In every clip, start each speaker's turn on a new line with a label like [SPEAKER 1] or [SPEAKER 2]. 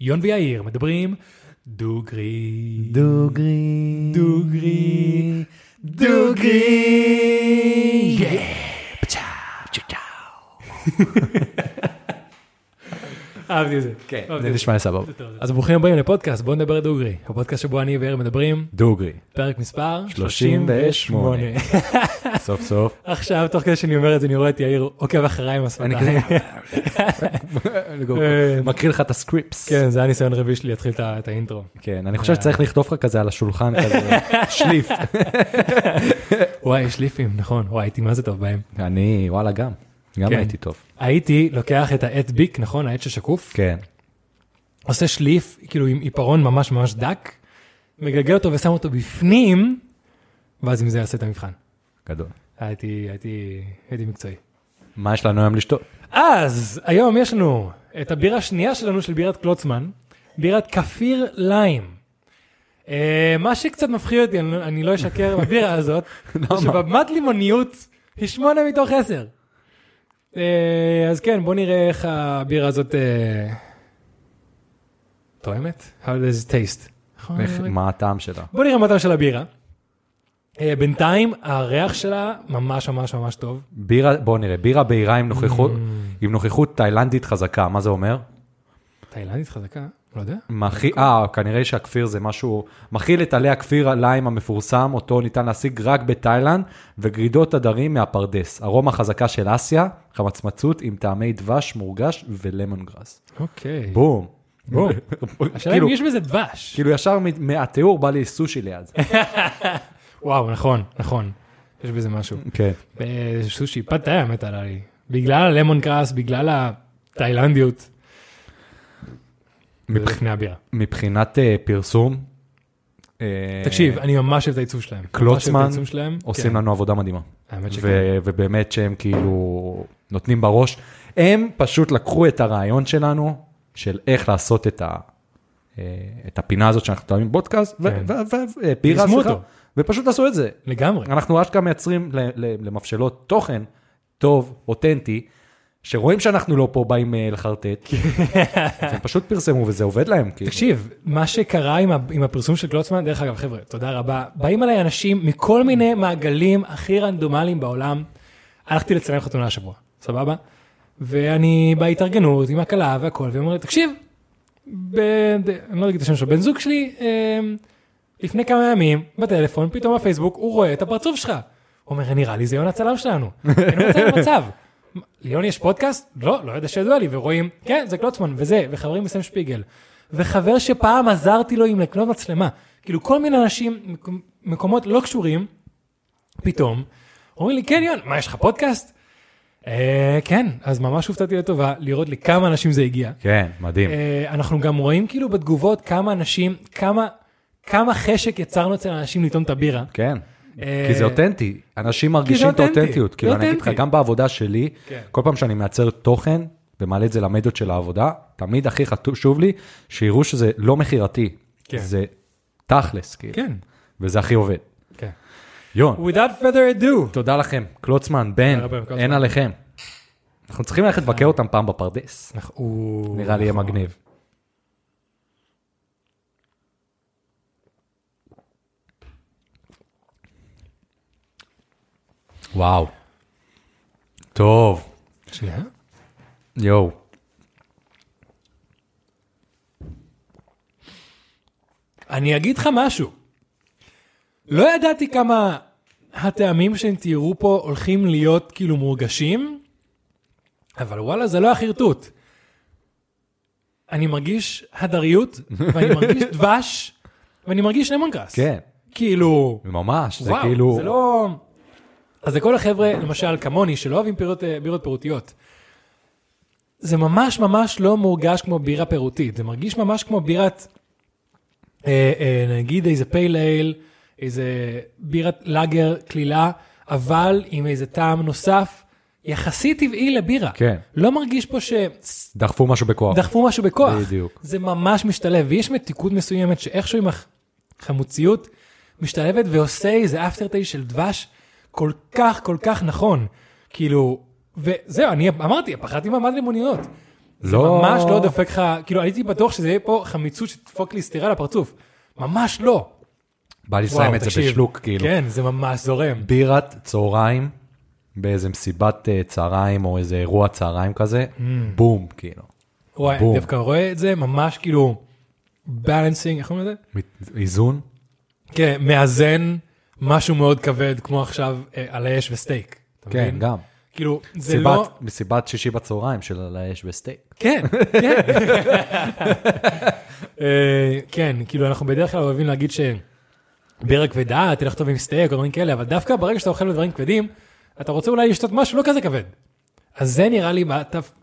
[SPEAKER 1] יון ויאיר מדברים דוגרי.
[SPEAKER 2] דוגרי.
[SPEAKER 1] דוגרי.
[SPEAKER 2] דוגרי.
[SPEAKER 1] אהבתי את זה.
[SPEAKER 2] כן, זה נשמע לי סבבה.
[SPEAKER 1] אז ברוכים הבאים לפודקאסט בוא נדבר דוגרי. הפודקאסט שבו אני ויאיר מדברים,
[SPEAKER 2] דוגרי.
[SPEAKER 1] פרק מספר
[SPEAKER 2] 38. סוף סוף.
[SPEAKER 1] עכשיו תוך כדי שאני אומר את זה אני רואה את יאיר עוקב אחריי עם
[SPEAKER 2] אני
[SPEAKER 1] השפתיים.
[SPEAKER 2] כזה
[SPEAKER 1] אה,
[SPEAKER 2] מקריא לך את הסקריפס.
[SPEAKER 1] כן זה הניסיון הרביעי שלי להתחיל את האינטרו.
[SPEAKER 2] כן, אני חושב שצריך לכתוב לך כזה על השולחן כזה, שליף.
[SPEAKER 1] וואי יש ליפים נכון וואי הייתי מה זה טוב בהם.
[SPEAKER 2] אני, וואלה, גם. גם
[SPEAKER 1] כן.
[SPEAKER 2] הייתי טוב.
[SPEAKER 1] הייתי לוקח את העט ביק, נכון? העט ששקוף?
[SPEAKER 2] כן.
[SPEAKER 1] עושה שליף, כאילו עם עיפרון ממש ממש דק, מגלגל אותו ושם אותו בפנים, ואז עם זה יעשה את המבחן.
[SPEAKER 2] גדול.
[SPEAKER 1] הייתי, הייתי, הייתי מקצועי.
[SPEAKER 2] מה יש לנו היום לשתות?
[SPEAKER 1] אז היום יש לנו את הבירה השנייה שלנו של בירת קלוצמן, בירת כפיר ליים. Uh, מה שקצת מפחיד אותי, אני, אני לא אשקר בבירה הזאת, זה שבמד לימוניות היא שמונה מתוך עשר. אז כן, בוא נראה איך הבירה הזאת uh, תואמת? How does it taste? נכון,
[SPEAKER 2] מה הטעם שלה?
[SPEAKER 1] בוא נראה מה הטעם של הבירה. Uh, בינתיים הריח שלה ממש ממש ממש טוב.
[SPEAKER 2] בירה, בוא נראה, בירה בהירה עם נוכחות,
[SPEAKER 1] Mm.
[SPEAKER 2] עם נוכחות תאילנדית חזקה, מה זה אומר?
[SPEAKER 1] תאילנדית חזקה? לא יודע.
[SPEAKER 2] מכי- אה, כנראה שהכפיר זה משהו, מכיל את עלי הכפיר הליים המפורסם, אותו ניתן להשיג רק בתאילנד, וגרידות הדרים מהפרדס. ארומה חזקה של אסיה, חמצמצות עם טעמי דבש מורגש ולמון גראס.
[SPEAKER 1] אוקיי.
[SPEAKER 2] בום.
[SPEAKER 1] בום. השאלה אם
[SPEAKER 2] כאילו,
[SPEAKER 1] יש בזה דבש.
[SPEAKER 2] כאילו ישר מהתיאור בא לי סושי ליד.
[SPEAKER 1] וואו, נכון, נכון. יש בזה משהו.
[SPEAKER 2] כן.
[SPEAKER 1] אה, סושי, פת האמת עלה לי. בגלל הלמון קראס, בגלל התאילנדיות. זה
[SPEAKER 2] מבח-
[SPEAKER 1] לפני הבירה.
[SPEAKER 2] מבחינת אה, פרסום, אה,
[SPEAKER 1] תקשיב, אני ממש אוהב את העיצוב שלהם.
[SPEAKER 2] קלוצמן. עושים
[SPEAKER 1] כן.
[SPEAKER 2] לנו עבודה מדהימה.
[SPEAKER 1] האמת שכן.
[SPEAKER 2] ובאמת שהם כאילו נותנים בראש. הם פשוט לקחו את הרעיון שלנו, של איך לעשות את, ה, אה, את הפינה הזאת שאנחנו טועמים בודקאסט, ו-
[SPEAKER 1] כן.
[SPEAKER 2] סליחה. ופשוט עשו את זה.
[SPEAKER 1] לגמרי.
[SPEAKER 2] אנחנו אשכרה מייצרים למבשלות תוכן טוב, אותנטי, שרואים שאנחנו לא פה באים אה, לחרטט, הם פשוט פרסמו וזה עובד להם. כאילו.
[SPEAKER 1] תקשיב, מה שקרה עם, הפרסום של קלוצמן, דרך אגב, חבר'ה, תודה רבה. באים אליי אנשים מכל מיני מעגלים הכי רנדומליים בעולם. הלכתי לצלם חתונה השבוע, סבבה? ואני בהתארגנות עם הכלה והכל, והיא אומרת, תקשיב, ב... אני לא אגיד את השם שלו, בן זוג שלי, אה, לפני כמה ימים, בטלפון, פתאום בפייסבוק, הוא רואה את הפרצוף שלך. הוא אומר, נראה לי זה יונה הצלם שלנו. אין מצב ליון יש פודקאסט? לא, לא יודע שידוע לי, ורואים, כן, זה קלוצמן, וזה, וחברים בסם שפיגל. וחבר שפעם עזרתי לו עם לקנות מצלמה. כאילו, כל מיני אנשים, מקומות לא קשורים, פתאום, אומרים לי, כן, יון, מה, יש לך פודקאסט? אה, כן, אז ממש הופתעתי לטובה לראות לכמה אנשים זה הגיע.
[SPEAKER 2] כן, מדהים.
[SPEAKER 1] אה, אנחנו גם רואים כאילו בתגובות כמה אנשים, כמה, כמה חשק יצרנו אצל אנשים לטעום את הבירה.
[SPEAKER 2] כן.
[SPEAKER 1] אה,
[SPEAKER 2] כי זה אותנטי, אנשים מרגישים את
[SPEAKER 1] אותנטי,
[SPEAKER 2] האותנטיות. כאילו, אני אגיד לך. גם בעבודה שלי,
[SPEAKER 1] כן.
[SPEAKER 2] כל פעם שאני מייצר תוכן ומעלה את זה למדיות של העבודה, תמיד הכי חשוב לי שיראו שזה לא מכירתי,
[SPEAKER 1] כן.
[SPEAKER 2] זה תכלס, כאילו,
[SPEAKER 1] כן.
[SPEAKER 2] וזה הכי עובד.
[SPEAKER 1] כן.
[SPEAKER 2] יון,
[SPEAKER 1] Without further ado.
[SPEAKER 2] תודה לכם, קלוצמן, בן. אין עליכם. אנחנו צריכים ללכת לבקר אותם פעם בפרדס,
[SPEAKER 1] נכון,
[SPEAKER 2] נראה לי יהיה
[SPEAKER 1] נכון.
[SPEAKER 2] מגניב. וואו. טוב,
[SPEAKER 1] שנייה.
[SPEAKER 2] יואו.
[SPEAKER 1] אני אגיד לך משהו. לא ידעתי כמה הטעמים שהם תיארו פה הולכים להיות כאילו מורגשים, אבל וואלה זה לא החרטוט. אני מרגיש הדריות, ואני מרגיש דבש, ואני מרגיש למון גראס.
[SPEAKER 2] כן,
[SPEAKER 1] כאילו,
[SPEAKER 2] ממש, זה
[SPEAKER 1] וואו,
[SPEAKER 2] כאילו...
[SPEAKER 1] זה לא... אז לכל החבר'ה, למשל כמוני, שלא אוהבים פירות, אה, בירות פירותיות, זה ממש ממש לא מורגש כמו בירה פירותית, זה מרגיש ממש כמו בירת, אה, אה, נגיד איזה פייל אייל, איזה בירת לאגר קלילה, אבל עם איזה טעם נוסף, יחסית טבעי לבירה.
[SPEAKER 2] כן.
[SPEAKER 1] לא מרגיש פה
[SPEAKER 2] דחפו משהו בכוח.
[SPEAKER 1] שדחפו משהו בכוח.
[SPEAKER 2] בדיוק.
[SPEAKER 1] זה ממש משתלב, ויש מתיקות מסוימת שאיכשהו עם החמוציות משתלבת ועושה איזה אפטר טייסט של דבש כל כך כל כך נכון. כאילו, וזהו, אני אמרתי, פחדתי ממד לימוניות. זה
[SPEAKER 2] לא.
[SPEAKER 1] ממש לא דופק לך, כאילו הייתי בטוח שזה יהיה פה חמיצות שתדפוק לי סטירה לפרצוף. ממש לא.
[SPEAKER 2] בא לי לסיים את זה. בשלוק, כאילו.
[SPEAKER 1] כן, זה ממש זורם.
[SPEAKER 2] בירת צהריים, באיזה מסיבת אה, צהריים או איזה אירוע צהריים כזה,
[SPEAKER 1] Mm.
[SPEAKER 2] בום, כאילו.
[SPEAKER 1] וואי,
[SPEAKER 2] בום.
[SPEAKER 1] אני דווקא רואה את זה ממש כאילו בלנסינג, איך קוראים לזה?
[SPEAKER 2] איזון?
[SPEAKER 1] כן, מאזן משהו מאוד כבד, כמו עכשיו אה, על האש וסטייק.
[SPEAKER 2] כן? גם.
[SPEAKER 1] כאילו, זה
[SPEAKER 2] מסיבת-
[SPEAKER 1] לא...
[SPEAKER 2] מסיבת שישי בצהריים של על האש וסטייק.
[SPEAKER 1] כן, כן. אה, כן, כאילו אנחנו בדרך כלל אוהבים להגיד שבירה כבדה, תלך טוב עם סטייק או דברים כאלה, אבל דווקא ברגע שאתה אוכל דברים כבדים, אתה רוצה אולי לשתות משהו לא כזה כבד. אז זה נראה לי,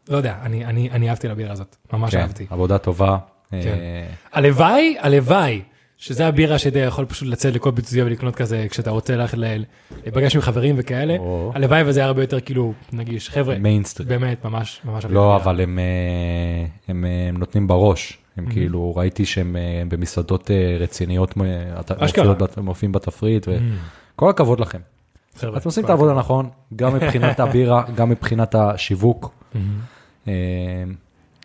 [SPEAKER 1] לא יודע, אני- אני אני אהבתי לבירה הזאת, ממש
[SPEAKER 2] כן,
[SPEAKER 1] אהבתי.
[SPEAKER 2] עבודה טובה.
[SPEAKER 1] כן.
[SPEAKER 2] אה,
[SPEAKER 1] הלוואי, הלוואי, שזה הבירה שאתה יכול פשוט לצאת לכל פיצוציה ולקנות כזה, כשאתה רוצה ללכת להיפגש עם חברים וכאלה. הלוואי וזה היה הרבה יותר כאילו נגיש. חבר'ה,
[SPEAKER 2] מיינסטרים.
[SPEAKER 1] באמת, ממש, ממש.
[SPEAKER 2] לא. אבל הם, אה, הם, אה, הם נותנים בראש. הם כאילו, ראיתי שהם אה, במסעדות רציניות,
[SPEAKER 1] אשכרה.
[SPEAKER 2] מופיעים בתפריט, וכל הכבוד לכם. אתם עושים את העבודה נכון, גם מבחינת הבירה, גם מבחינת השיווק. אה,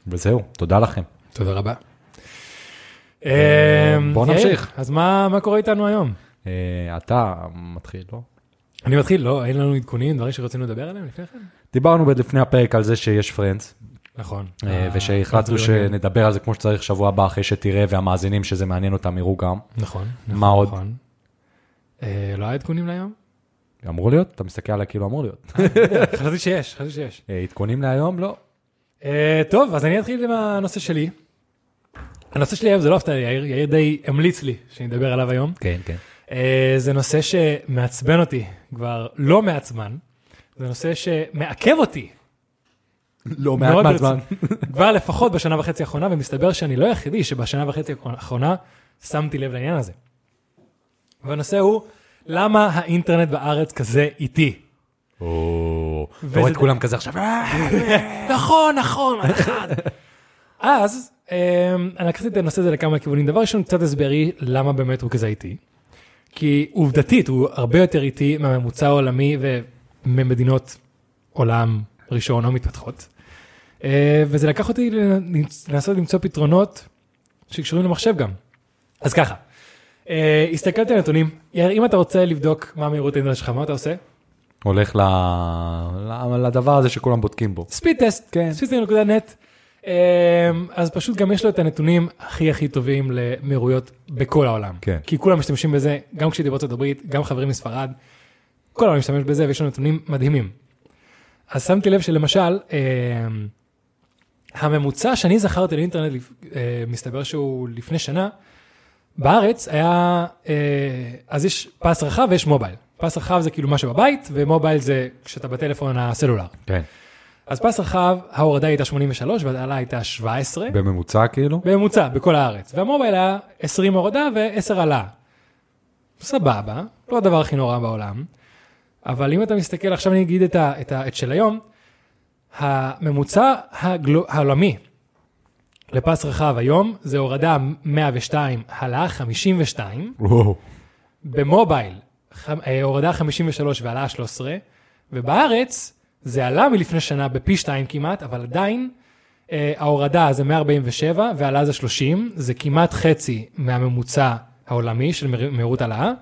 [SPEAKER 2] וזהו, תודה לכם.
[SPEAKER 1] תודה רבה.
[SPEAKER 2] אה,
[SPEAKER 1] אמ,
[SPEAKER 2] בוא נמשיך.
[SPEAKER 1] אז מה מה קורה איתנו היום?
[SPEAKER 2] אה, אתה מתחיל, לא?
[SPEAKER 1] אני מתחיל, לא, אין לנו עדכונים, דברים שרצינו לדבר עליהם לפני כן?
[SPEAKER 2] דיברנו לפני הפרק על זה שיש פרנדס,
[SPEAKER 1] נכון.
[SPEAKER 2] אה, ושהחלטנו
[SPEAKER 1] אה,
[SPEAKER 2] שנדבר על זה כמו שצריך שבוע הבא אחרי שתראה והמאזינים שזה מעניין אותם יראו גם.
[SPEAKER 1] נכון.
[SPEAKER 2] מה
[SPEAKER 1] נכון,
[SPEAKER 2] עוד?
[SPEAKER 1] נכון. לא היה עדכונים להיום?
[SPEAKER 2] אמור להיות? אתה מסתכל עליי כאילו אמור להיות.
[SPEAKER 1] חשבתי שיש, חשבתי שיש.
[SPEAKER 2] עדכונים להיום? לא.
[SPEAKER 1] טוב, אז אני אתחיל עם הנושא שלי. הנושא שלי היום זה לא הפתעה, יאיר, יאיר די המליץ לי שאני אדבר עליו היום.
[SPEAKER 2] כן, כן.
[SPEAKER 1] אה, זה נושא שמעצבן אותי כבר לא מעט זמן. זה נושא שמעכב אותי
[SPEAKER 2] לא
[SPEAKER 1] מאוד ברצינות. כבר לפחות בשנה וחצי האחרונה, ומסתבר שאני לא היחידי שבשנה וחצי האחרונה שמתי לב לעניין הזה. והנושא הוא, למה האינטרנט בארץ כזה איטי?
[SPEAKER 2] או, אתה רואה את כולם כזה עכשיו,
[SPEAKER 1] נכון, נכון, אחד. אז אני לקחתי את הנושא הזה לכמה כיוונים. דבר ראשון, קצת הסברי למה באמת הוא כזה איטי. כי עובדתית הוא הרבה יותר איטי מהממוצע העולמי וממדינות עולם ראשון או מתפתחות. אה, וזה לקח אותי לנ- לנסות למצוא פתרונות שקשורים למחשב גם. אז ככה, אה, הסתכלתי על נתונים, אם אתה רוצה לבדוק מה מהירות האינטרנט שלך, מה אתה עושה?
[SPEAKER 2] הולך לדבר הזה שכולם בודקים בו.
[SPEAKER 1] ספיד טסט,
[SPEAKER 2] כן.
[SPEAKER 1] ספיד.נט. אז פשוט גם יש לו את הנתונים הכי הכי טובים למהירויות בכל העולם.
[SPEAKER 2] כן.
[SPEAKER 1] כי כולם משתמשים בזה, גם כשהייתי בארצות הברית, גם חברים מספרד, כל העולם משתמש בזה ויש לו נתונים מדהימים. אז שמתי לב שלמשל, אמ, הממוצע שאני זכרתי לאינטרנט, אה, מסתבר שהוא לפני שנה, בארץ היה, אה, אז יש פס רחב ויש מובייל. פס רחב זה כאילו מה שבבית, ומובייל זה כשאתה בטלפון הסלולר.
[SPEAKER 2] כן.
[SPEAKER 1] אז פס רחב, ההורדה הייתה 83 והעלה הייתה 17,
[SPEAKER 2] בממוצע כאילו?
[SPEAKER 1] בממוצע, בכל הארץ. והמובייל היה 20 הורדה ו-10 עלה. סבבה, לא הדבר הכי נורא בעולם, אבל אם אתה מסתכל, עכשיו אני אגיד את, ה, את, ה, את של היום, הממוצע הגלו, העולמי לפס רחב היום זה הורדה 102, העלאה 52,
[SPEAKER 2] וואו.
[SPEAKER 1] במובייל ח- אה, הורדה 53 ועלה 13, ובארץ זה עלה מלפני שנה בפי 2 כמעט, אבל עדיין אה, ההורדה זה 147 ועלה זה 30, זה כמעט חצי מהממוצע העולמי של מהיר- מהירות העלאה.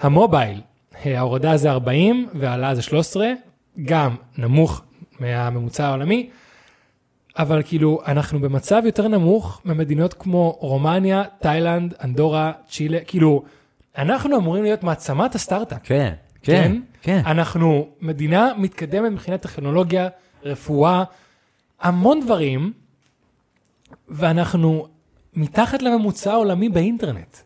[SPEAKER 1] המובייל, אה, ההורדה זה 40 והעלה זה 13, גם נמוך מהממוצע העולמי, אבל כאילו אנחנו במצב יותר נמוך ממדינות כמו רומניה, תאילנד, אנדורה, צ'ילה, כאילו אנחנו אמורים להיות מעצמת הסטארט-אפ.
[SPEAKER 2] כן, כן, כן.
[SPEAKER 1] אנחנו מדינה מתקדמת מבחינת טכנולוגיה, רפואה, המון דברים, ואנחנו מתחת לממוצע העולמי באינטרנט.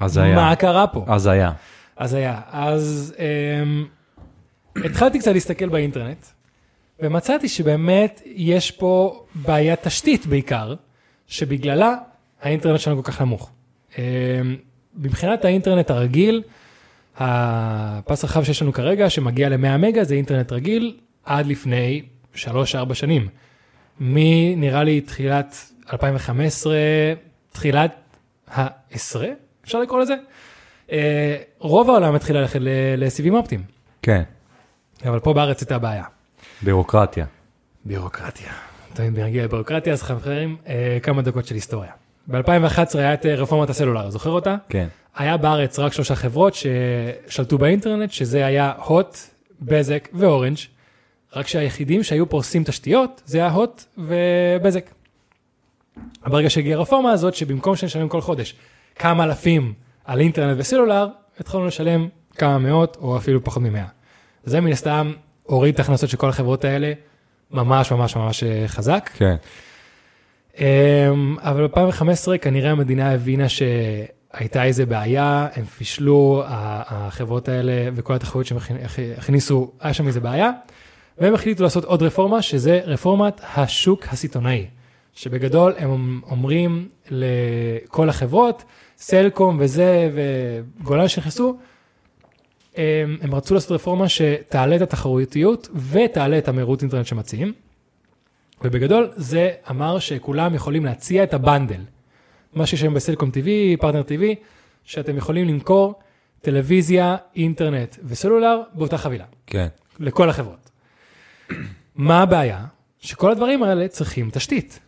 [SPEAKER 2] אז היה.
[SPEAKER 1] מה קרה פה?
[SPEAKER 2] אז היה.
[SPEAKER 1] אז היה. אז um, התחלתי קצת להסתכל באינטרנט, ומצאתי שבאמת יש פה בעיית תשתית בעיקר, שבגללה האינטרנט שלנו כל כך נמוך. Um, מבחינת האינטרנט הרגיל, הפס רחב שיש לנו כרגע, שמגיע ל-100 מגה, זה אינטרנט רגיל עד לפני 3-4 שנים. מנראה לי תחילת 2015, תחילת העשרה, אפשר לקרוא לזה? אה, רוב העולם התחיל ללכת לסיבים אופטיים,
[SPEAKER 2] כן.
[SPEAKER 1] אבל פה בארץ הייתה בעיה.
[SPEAKER 2] בירוקרטיה.
[SPEAKER 1] בירוקרטיה. תמיד נגיע לביורוקרטיה, אז חברים, אה, כמה דקות של היסטוריה. ב-2011 היה את אה, רפורמת הסלולר, זוכר אותה?
[SPEAKER 2] כן.
[SPEAKER 1] היה בארץ רק שלושה חברות ששלטו באינטרנט, שזה היה הוט, בזק ואורנג', רק שהיחידים שהיו פורסים תשתיות, זה היה הוט ובזק. ברגע שהגיעה הרפורמה הזאת, שבמקום שנשלם כל חודש כמה אלפים על אינטרנט וסלולר, התחלנו לשלם כמה מאות או אפילו פחות ממאה. זה מן הסתם הוריד את ההכנסות של כל החברות האלה ממש ממש ממש אה, חזק.
[SPEAKER 2] כן.
[SPEAKER 1] אמ, אבל ב-2015 כנראה המדינה הבינה שהייתה איזה בעיה, הם פישלו, החברות האלה וכל התחרות שהם הכ- הכניסו, היה שם איזה בעיה, והם החליטו לעשות עוד רפורמה, שזה רפורמת השוק הסיטונאי, שבגדול הם אומרים לכל החברות, סלקום וזה וגולן שנכנסו, הם, הם רצו לעשות רפורמה שתעלה את התחרותיות ותעלה את המהירות אינטרנט שמציעים. ובגדול זה אמר שכולם יכולים להציע את ה bundle. מה שיש היום בסלקום TV, פרטנר TV, שאתם יכולים למכור טלוויזיה, אינטרנט וסלולר באותה חבילה,
[SPEAKER 2] כן.
[SPEAKER 1] לכל החברות. מה הבעיה? שכל הדברים האלה צריכים תשתית.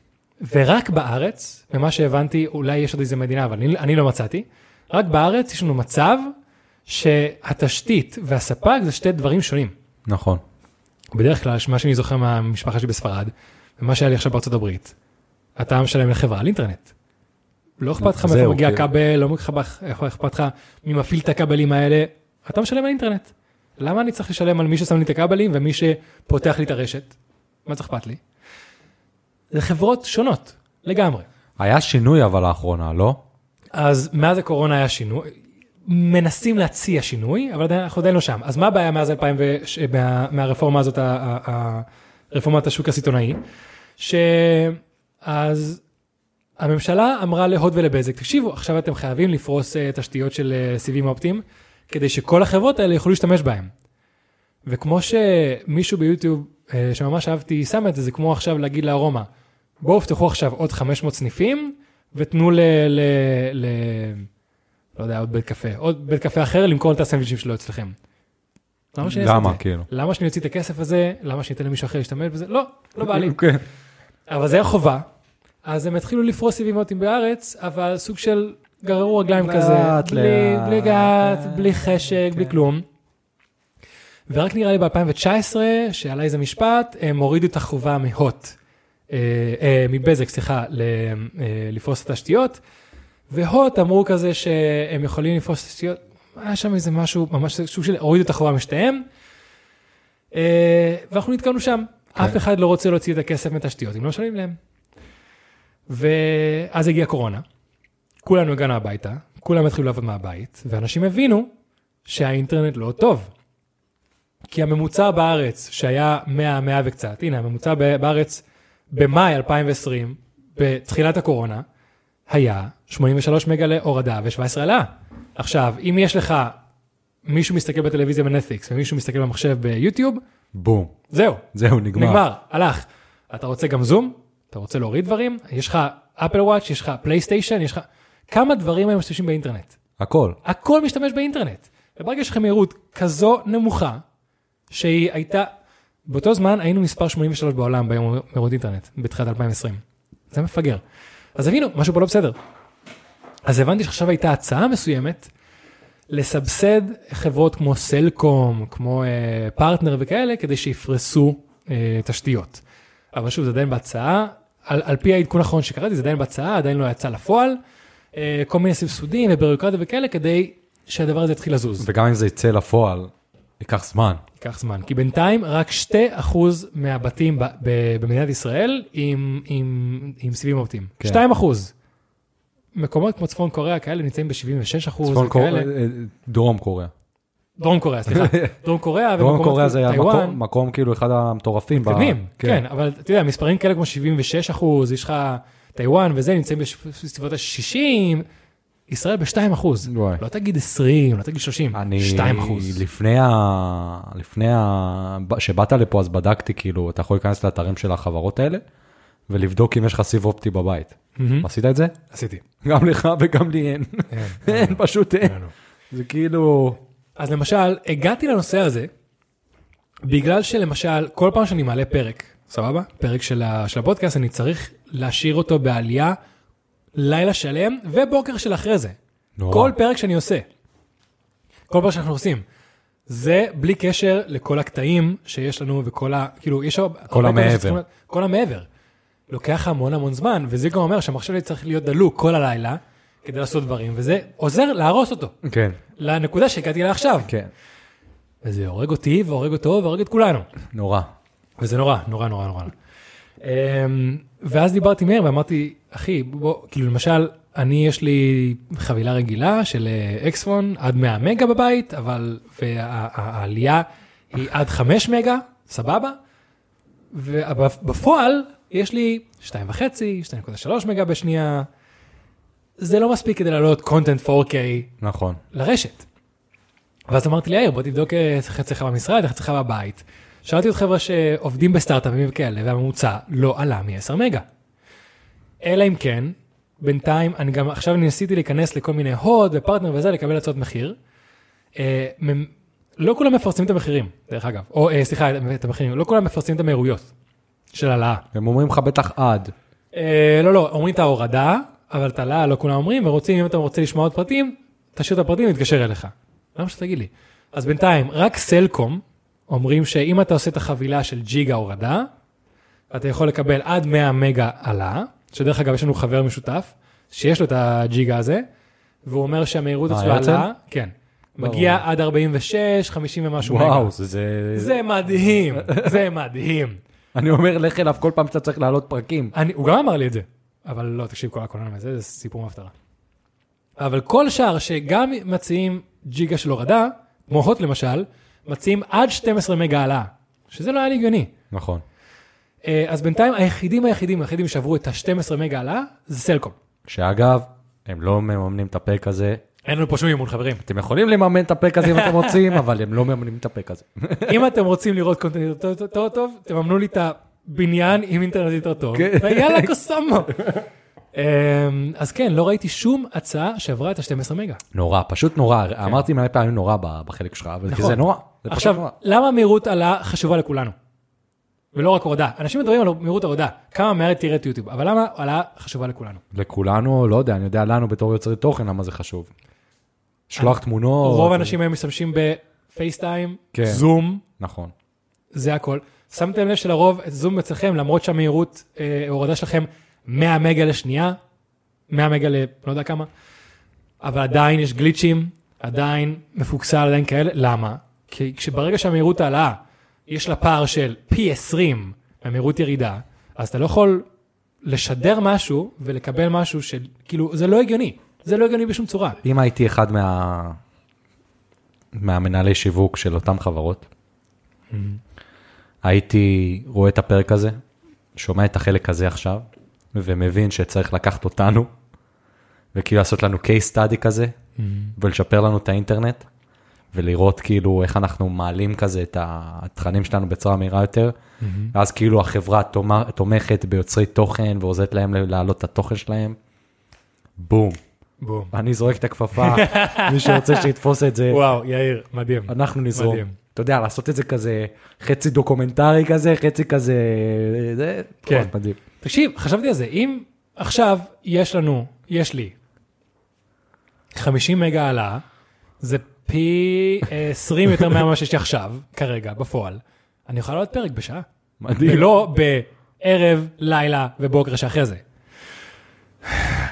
[SPEAKER 1] ורק בארץ, ממה שהבנתי, אולי יש עוד איזה מדינה, אבל אני, אני לא מצאתי, רק בארץ יש לנו מצב שהתשתית והספק זה שתי דברים שונים.
[SPEAKER 2] נכון.
[SPEAKER 1] בדרך כלל, מה שאני זוכר מהמשפחה שלי בספרד, ומה שהיה לי עכשיו בארצות הברית, אתה משלם לחברה על אינטרנט. לא אכפת לך מאיפה מגיע
[SPEAKER 2] כן.
[SPEAKER 1] הכבל, לא אכפת לך מי מפעיל את הכבלים האלה, אתה משלם על אינטרנט. למה אני צריך לשלם על מי ששם לי את הכבלים ומי שפותח לי את הרשת? מה זה אכפת לי? זה חברות שונות, לגמרי.
[SPEAKER 2] היה שינוי אבל לאחרונה, לא?
[SPEAKER 1] אז מאז הקורונה היה שינוי, מנסים להציע שינוי, אבל אנחנו עדיין לא שם. אז מה הבעיה מאז 2000, ו... ש- מה... מהרפורמה הזאת, ה- ה- רפורמת השוק הסיטונאי? שאז הממשלה אמרה להוט ולבזק, תקשיבו, עכשיו אתם חייבים לפרוס אה, תשתיות של אה, סיבים אופטיים, כדי שכל החברות האלה יוכלו להשתמש בהם. וכמו שמישהו ביוטיוב, אה, שממש אהבתי, שם את זה, זה כמו עכשיו להגיד לארומה, בואו פתחו עכשיו עוד 500 סניפים, ותנו ל... ל, ל לא יודע, עוד בית קפה, עוד בית קפה אחר למכור את הסנדוויצ'ים שלו אצלכם. למה שאני אעשה את
[SPEAKER 2] למה,
[SPEAKER 1] זה?
[SPEAKER 2] כאילו?
[SPEAKER 1] למה שאני אוציא את הכסף הזה? למה שאני אתן למישהו אחר להשתמש בזה? לא, לא בא לי.
[SPEAKER 2] כן.
[SPEAKER 1] אבל זה היה חובה. אז הם התחילו לפרוס סיבים אוטיים בארץ, אבל סוג של גררו רגליים
[SPEAKER 2] לאט,
[SPEAKER 1] כזה,
[SPEAKER 2] לאט.
[SPEAKER 1] בלי, בלי גת,
[SPEAKER 2] אה,
[SPEAKER 1] בלי חשק, בלי
[SPEAKER 2] כן.
[SPEAKER 1] כלום. ורק נראה לי ב-2019, שעלה איזה משפט, הם הורידו את החובה מהוט, אה, אה, מבזק, סליחה, ל- אה, לפרוס את התשתיות, והוט אמרו כזה שהם יכולים לפרוס את התשתיות, היה שם איזה משהו, ממש סוג של הורידו את החובה משתיהם, אה, ואנחנו נתקענו שם.
[SPEAKER 2] כן.
[SPEAKER 1] אף אחד לא רוצה להוציא את הכסף מתשתיות, אם לא משלמים להם. ואז הגיעה קורונה, כולנו הגענו הביתה, כולם התחילו לעבוד מהבית, ואנשים הבינו שהאינטרנט לא טוב. כי הממוצע בארץ, שהיה 100, 100 וקצת, הנה, הממוצע בארץ במאי 2020, בתחילת הקורונה, היה 83 מגה להורדה ו-17 העלאה. עכשיו, אם יש לך, מישהו מסתכל בטלוויזיה בנטפליקס ומישהו מסתכל במחשב ביוטיוב,
[SPEAKER 2] בום.
[SPEAKER 1] זהו,
[SPEAKER 2] זהו, נגמר.
[SPEAKER 1] נגמר, הלך. אתה רוצה גם זום? אתה רוצה להוריד דברים? יש לך אפל וואץ', יש לך פלייסטיישן, יש לך... כמה דברים היום משתמשים באינטרנט?
[SPEAKER 2] הכל.
[SPEAKER 1] הכל משתמש באינטרנט. וברגע שיש לך מהירות כזו נמוכה, שהיא הייתה, באותו זמן היינו מספר 83 בעולם ביום מהירות אינטרנט, בתחילת 2020. זה מפגר. אז הבינו, משהו פה לא בסדר. אז הבנתי שעכשיו הייתה הצעה מסוימת לסבסד חברות כמו סלקום, כמו אה, פרטנר וכאלה, כדי שיפרסו אה, תשתיות. אבל שוב, זה עדיין בהצעה, על, על פי העדכון האחרון שקראתי, זה עדיין בהצעה, עדיין לא יצא לפועל. אה, כל מיני סבסודים וביורוקרטיה וכאלה, כדי שהדבר הזה יתחיל לזוז.
[SPEAKER 2] וגם אם זה יצא לפועל, ייקח זמן.
[SPEAKER 1] ייקח זמן, כי בינתיים רק 2% מהבתים ב- ב- במדינת ישראל עם, עם, עם סיבים אופטיים.
[SPEAKER 2] כן.
[SPEAKER 1] 2%. מקומות כמו צפון קוריאה כאלה נמצאים ב-76%
[SPEAKER 2] צפון קוריאה. אה, דרום קוריאה.
[SPEAKER 1] דרום קוריאה, סליחה. דרום קוריאה
[SPEAKER 2] דרום קוריאה זה היה. מקום- מקום כאילו אחד המטורפים. ב-
[SPEAKER 1] מתקדמים, כן, אבל אתה יודע, מספרים כאלה כמו 76 אחוז, יש לך טיוואן וזה, נמצאים בסביבות ה-60, ישראל ב-2 אחוז. לא תגיד 20, לא תגיד 30,
[SPEAKER 2] אני
[SPEAKER 1] 2 אחוז.
[SPEAKER 2] לפני ה... לפני ה... שבאת לפה אז בדקתי כאילו אתה יכול להיכנס לאתרים של החברות האלה ולבדוק אם יש לך סיב אופטי בבית. עשית את זה?
[SPEAKER 1] עשיתי.
[SPEAKER 2] גם לך וגם לי אין.
[SPEAKER 1] אין,
[SPEAKER 2] אין פשוט אין.
[SPEAKER 1] לנו.
[SPEAKER 2] זה כאילו
[SPEAKER 1] אז למשל, הגעתי לנושא הזה, בגלל שלמשל, כל פעם שאני מעלה פרק סבבה? פרק של, ה, של הפודקאסט, אני צריך להשאיר אותו בעלייה לילה שלם ובוקר של אחרי זה.
[SPEAKER 2] נורא.
[SPEAKER 1] כל פרק שאני עושה, כל פרק שאנחנו עושים, זה בלי קשר לכל הקטעים שיש לנו וכל ה... כאילו, יש.
[SPEAKER 2] כל המעבר.
[SPEAKER 1] כל המעבר. לוקח המון המון זמן, וזה גם אומר שהמחשב שלי צריך להיות דלוק כל הלילה כדי לעשות דברים, וזה עוזר להרוס אותו,
[SPEAKER 2] כן,
[SPEAKER 1] לנקודה שהגעתי אליה עכשיו.
[SPEAKER 2] כן.
[SPEAKER 1] וזה הורג אותי, והורג אותו, והורג את כולנו.
[SPEAKER 2] נורא.
[SPEAKER 1] וזה נורא, נורא, נורא, נורא. אמ, ואז דיברתי מהר ואמרתי, אחי, בוא, כאילו למשל, אני יש לי חבילה רגילה של אה, אקספון עד 100 מגה בבית, אבל, והעלייה היא עד 5 מגה, סבבה? ובפועל יש לי 2.5, 2.3 מגה בשנייה. זה לא מספיק כדי לעלות קונטנט 4K
[SPEAKER 2] נכון.
[SPEAKER 1] לרשת. ואז אמרתי ליאיר, בוא תבדוק אה, איך אצלך במשרד, איך אצלך בבית. שאלתי עוד חבר'ה שעובדים בסטארט-אפים וכאלה, והממוצע לא עלה מ-10 מגה. אלא אם כן, בינתיים, אני גם עכשיו ניסיתי להיכנס לכל מיני הוד ופרטנר וזה, לקבל הצעות מחיר. אה, מ- לא כולם מפרסמים את המחירים, דרך אגב. או, אה, סליחה, את המחירים, לא כולם מפרסמים את המהירויות של העלאה.
[SPEAKER 2] הם אומרים לך בטח עד.
[SPEAKER 1] אה, לא, לא, אומרים את ההורדה, אבל את העלאה לא כולם אומרים, ורוצים, אם אתה רוצה לשמוע עוד פרטים, תשאיר את הפרטים ותתקשר אליך. למה שתגיד לי? אז בינתיים, רק סלקום אומרים שאם אתה עושה את החבילה של ג'יגה הורדה, אתה יכול לקבל עד 100 מגה עלה, שדרך אגב יש לנו חבר משותף, שיש לו את הג'יגה הזה, והוא אומר שהמהירות אצלו
[SPEAKER 2] הרצל?
[SPEAKER 1] עלה, כן. מגיע עד 46, 50 ומשהו מגה.
[SPEAKER 2] וואו, זה... זה...
[SPEAKER 1] מדהים, זה מדהים.
[SPEAKER 2] אני אומר, לך אליו כל פעם שאתה צריך להעלות פרקים.
[SPEAKER 1] הוא גם אמר לי את זה, אבל לא, תקשיב, כל הקולנוע הזה, זה סיפור מהפטרה. אבל כל שאר שגם מציעים ג'יגה של הורדה, כמו הוט למשל, מציעים עד 12 מגה העלאה, שזה לא היה לי הגיוני.
[SPEAKER 2] נכון.
[SPEAKER 1] אה, אז בינתיים היחידים היחידים היחידים שעברו את ה-12 מגה העלאה, זה סלקום.
[SPEAKER 2] שאגב, הם לא מממנים את הפרק הזה.
[SPEAKER 1] אין לנו פה שום אימון חברים.
[SPEAKER 2] אתם יכולים לממן את הפרק הזה אם אתם רוצים, אבל הם לא מממנים את הפרק הזה.
[SPEAKER 1] אם אתם רוצים לראות קונטנט יותר טוב, תממנו לי את הבניין עם אינטרנט יותר טוב,
[SPEAKER 2] כן.
[SPEAKER 1] ויאללה קוסומו. אמ, אז כן, לא ראיתי שום הצעה שעברה את ה-12 מגה.
[SPEAKER 2] נורא, פשוט נורא. אמרתי מלא פעמים נורא בחלק שלך, אבל
[SPEAKER 1] כן. נכון.
[SPEAKER 2] זה נורא. זה פשוט
[SPEAKER 1] עכשיו,
[SPEAKER 2] נורא.
[SPEAKER 1] למה מהירות עלה חשובה לכולנו? ולא רק הורדה. אנשים מדברים על מהירות הורדה, כמה מהר תראה את יוטיוב, אבל למה עלה חשובה לכולנו?
[SPEAKER 2] לכולנו, לא יודע, אני יודע לנו בתור יוצרי תוכן למה זה חשוב. שלוח תמונות.
[SPEAKER 1] רוב
[SPEAKER 2] זה-
[SPEAKER 1] האנשים היום משתמשים בפייסטיים,
[SPEAKER 2] כן.
[SPEAKER 1] זום,
[SPEAKER 2] נכון.
[SPEAKER 1] זה הכל. שמתם לב שלרוב זום אצלכם, למרות שהמהירות אה, הורדה שלכם 100 מגה לשנייה, 100 מגה ל... לא יודע כמה, אבל עדיין יש גליצ'ים, עדיין מפוקסל, עדיין כאלה, למה? כי כשברגע שהמהירות העלאה, יש לה פער של פי 20 מהמהירות ירידה, אז אתה לא יכול לשדר משהו ולקבל משהו של, כאילו, זה לא הגיוני, זה לא הגיוני בשום צורה.
[SPEAKER 2] אם הייתי אחד מה... מהמנהלי שיווק של אותן חברות,
[SPEAKER 1] Mm-hmm.
[SPEAKER 2] הייתי רואה את הפרק הזה, שומע את החלק הזה עכשיו, ומבין שצריך לקחת אותנו, וכאילו לעשות לנו case study כזה,
[SPEAKER 1] Mm-hmm.
[SPEAKER 2] ולשפר לנו את האינטרנט, ולראות כאילו איך אנחנו מעלים כזה את התכנים שלנו בצורה מהירה יותר,
[SPEAKER 1] Mm-hmm.
[SPEAKER 2] ואז כאילו החברה תומ- תומכת ביוצרי תוכן ועוזרת להם להעלות את התוכן שלהם, בום.
[SPEAKER 1] בום.
[SPEAKER 2] אני זורק את הכפפה, מי שרוצה שיתפוס את זה,
[SPEAKER 1] וואו, יאיר, מדהים.
[SPEAKER 2] אנחנו נזרום.
[SPEAKER 1] מדהים.
[SPEAKER 2] אתה יודע, לעשות את זה כזה חצי דוקומנטרי כזה, חצי כזה, זה
[SPEAKER 1] כן.
[SPEAKER 2] ממש מדהים.
[SPEAKER 1] תקשיב, חשבתי על זה, אם עכשיו יש לנו, יש לי 50 מגה העלאה, זה פי אה, 20 יותר ממה שיש לי עכשיו, כרגע, בפועל, אני יכול לעלות פרק בשעה.
[SPEAKER 2] מדהים.
[SPEAKER 1] ולא בערב, לילה ובוקר שאחרי זה.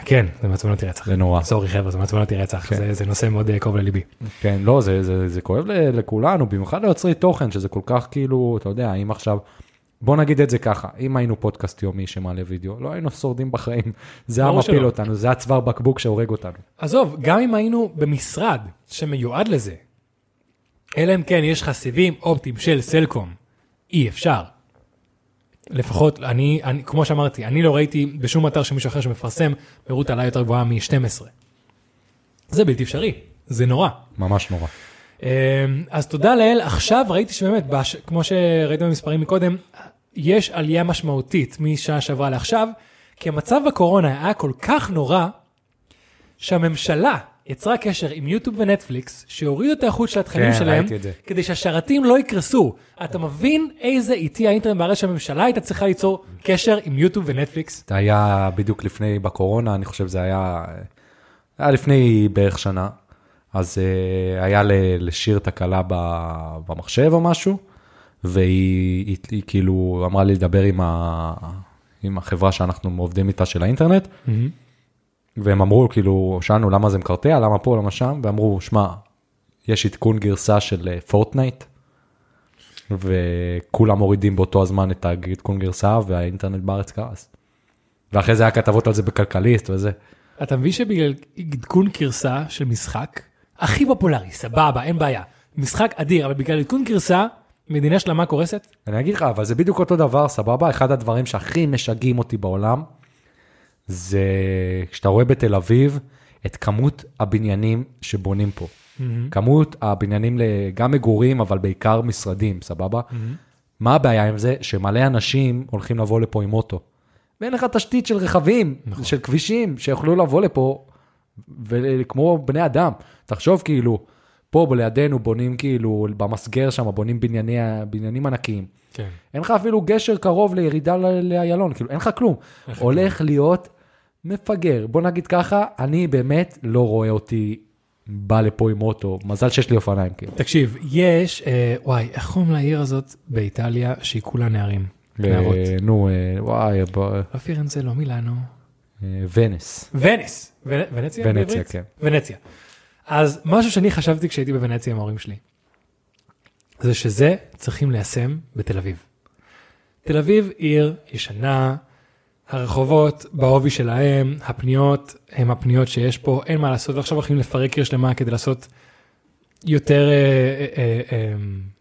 [SPEAKER 1] כן, זה מעצבן אותי רצח.
[SPEAKER 2] זה נורא.
[SPEAKER 1] sorry חבר'ה, זה מעצבן אותי רצח,
[SPEAKER 2] כן.
[SPEAKER 1] זה- זה נושא מאוד אה, קרוב לליבי.
[SPEAKER 2] כן, לא, זה, זה, זה כואב לכולנו, במיוחד ליוצרי תוכן, שזה כל כך כאילו, אתה יודע, אם עכשיו, בוא נגיד את זה ככה, אם היינו פודקאסט יומי שמעלה וידאו, לא היינו שורדים בחיים, זה היה מפיל. אותנו, זה הצוואר בקבוק שהורג אותנו.
[SPEAKER 1] עזוב, גם אם היינו במשרד שמיועד לזה, אלא אם כן יש לך סיבים אופטיים של סלקום, אי אפשר. לפחות, אני, אני, כמו שאמרתי, אני לא ראיתי בשום אתר שמישהו אחר שמפרסם מהירות עלה יותר גבוהה מ-12. זה בלתי אפשרי, זה נורא.
[SPEAKER 2] ממש נורא.
[SPEAKER 1] אמ, אז תודה לאל, עכשיו ראיתי שבאמת, בש... כמו שראיתם במספרים מקודם, יש עלייה משמעותית משעה שעברה לעכשיו, כי המצב בקורונה היה כל כך נורא, שהממשלה יצרה קשר עם יוטיוב ונטפליקס, שהורידו את האיכות של התכנים
[SPEAKER 2] כן,
[SPEAKER 1] שלהם. כדי שהשרתים לא יקרסו. אתה מבין איזה איטי האינטרנט בארץ שהממשלה הייתה צריכה ליצור קשר עם יוטיוב ונטפליקס?
[SPEAKER 2] זה היה בדיוק לפני, בקורונה, אני חושב זה היה, היה לפני בערך שנה. אז אה, היה ל- לשיר תקלה ב- במחשב או משהו, והיא היא, היא, כאילו אמרה לי לדבר עם, ה, עם החברה שאנחנו עובדים איתה של האינטרנט, והם אמרו, כאילו, שאלנו למה זה מקרטע, למה פה, למה שם, ואמרו, שמע, יש עדכון גרסה של אה, פורטנייט, וכולם מורידים באותו הזמן את העדכון גרסה, והאינטרנט בארץ קרס. ואחרי זה היה כתבות על זה בכלכליסט וזה.
[SPEAKER 1] אתה מבין שבגלל עדכון גרסה של משחק, הכי פופולרי, סבבה, אין בעיה. משחק אדיר, אבל בגלל עדכון גרסה, מדינה שלמה קורסת?
[SPEAKER 2] אני אגיד לך, אבל זה בדיוק אותו דבר, סבבה? אחד הדברים שהכי משגעים אותי בעולם, זה כשאתה רואה בתל אביב את כמות הבניינים שבונים פה. כמות הבניינים גם מגורים, אבל בעיקר משרדים, סבבה? מה הבעיה עם זה? שמלא אנשים הולכים לבוא לפה עם אוטו. ואין לך תשתית של רכבים, נכון. של כבישים, שיוכלו לבוא לפה, וכמו בני אדם. תחשוב כאילו, פה לידינו בונים כאילו, במסגר שם בונים בנייני, בניינים ענקיים.
[SPEAKER 1] כן.
[SPEAKER 2] אין לך אפילו גשר קרוב לירידה לאיילון, כאילו אין לך כלום. הולך להיות מפגר. בוא נגיד ככה, אני באמת לא רואה אותי בא לפה עם אוטו, מזל שיש לי אופניים כאילו.
[SPEAKER 1] תקשיב, יש, אה, וואי, איך קוראים לעיר הזאת באיטליה, שהיא כולה נערים? נערות.
[SPEAKER 2] אה, נו, אה, וואי,
[SPEAKER 1] לא פירנזה, לא מילאנו.
[SPEAKER 2] אה, ונס.
[SPEAKER 1] וניס. ונ- ונציה?
[SPEAKER 2] ונציה? כן.
[SPEAKER 1] ונציה. אז משהו שאני חשבתי כשהייתי בוונציה עם ההורים שלי, זה שזה צריכים ליישם בתל אביב. תל אביב עיר ישנה, הרחובות בעובי שלהם, הפניות הם הפניות שיש פה, אין מה לעשות, ועכשיו הולכים לפרק עיר שלמה כדי לעשות יותר, אה, אה,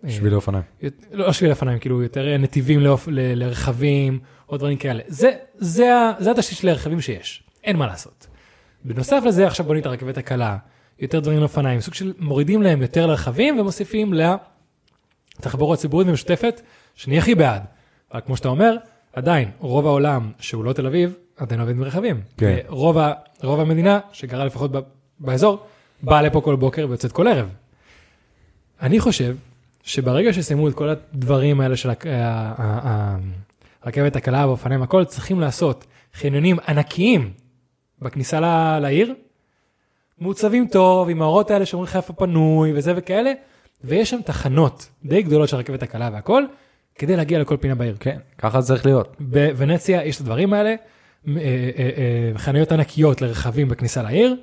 [SPEAKER 1] אה,
[SPEAKER 2] שבילי אופניים.
[SPEAKER 1] יות- לא שביל אופניים, כאילו יותר נתיבים לרכבים, או דברים כאלה. זה, זה, ה- זה התשתית של הרכבים שיש, אין מה לעשות. בנוסף לזה, עכשיו בונים את הרכבת הקלה, יותר דברים לאופניים, סוג של מורידים להם יותר לרכבים ומוסיפים לתחבורה הציבורית ומשותפת, שאני הכי בעד. אבל כמו שאתה אומר, עדיין, רוב העולם שהוא לא תל אביב, עדיין עובד עם רכבים.
[SPEAKER 2] כן.
[SPEAKER 1] רוב, ה, רוב המדינה, שגרה לפחות ב, באזור, באה לפה כל בוקר ויוצאת כל ערב. אני חושב שברגע שסיימו את כל הדברים האלה של הרכבת הקלה והאופניים הכל, צריכים לעשות חניונים ענקיים בכניסה ל- לעיר, מעוצבים טוב, עם האורות האלה שאומרים לך איפה פנוי וזה וכאלה, ויש שם תחנות די גדולות של הרכבת הקלה והכל, כדי להגיע לכל פינה בעיר.
[SPEAKER 2] כן, ככה זה צריך להיות.
[SPEAKER 1] בוונציה יש את הדברים האלה, אה, אה, אה, חנויות ענקיות לרכבים בכניסה לעיר,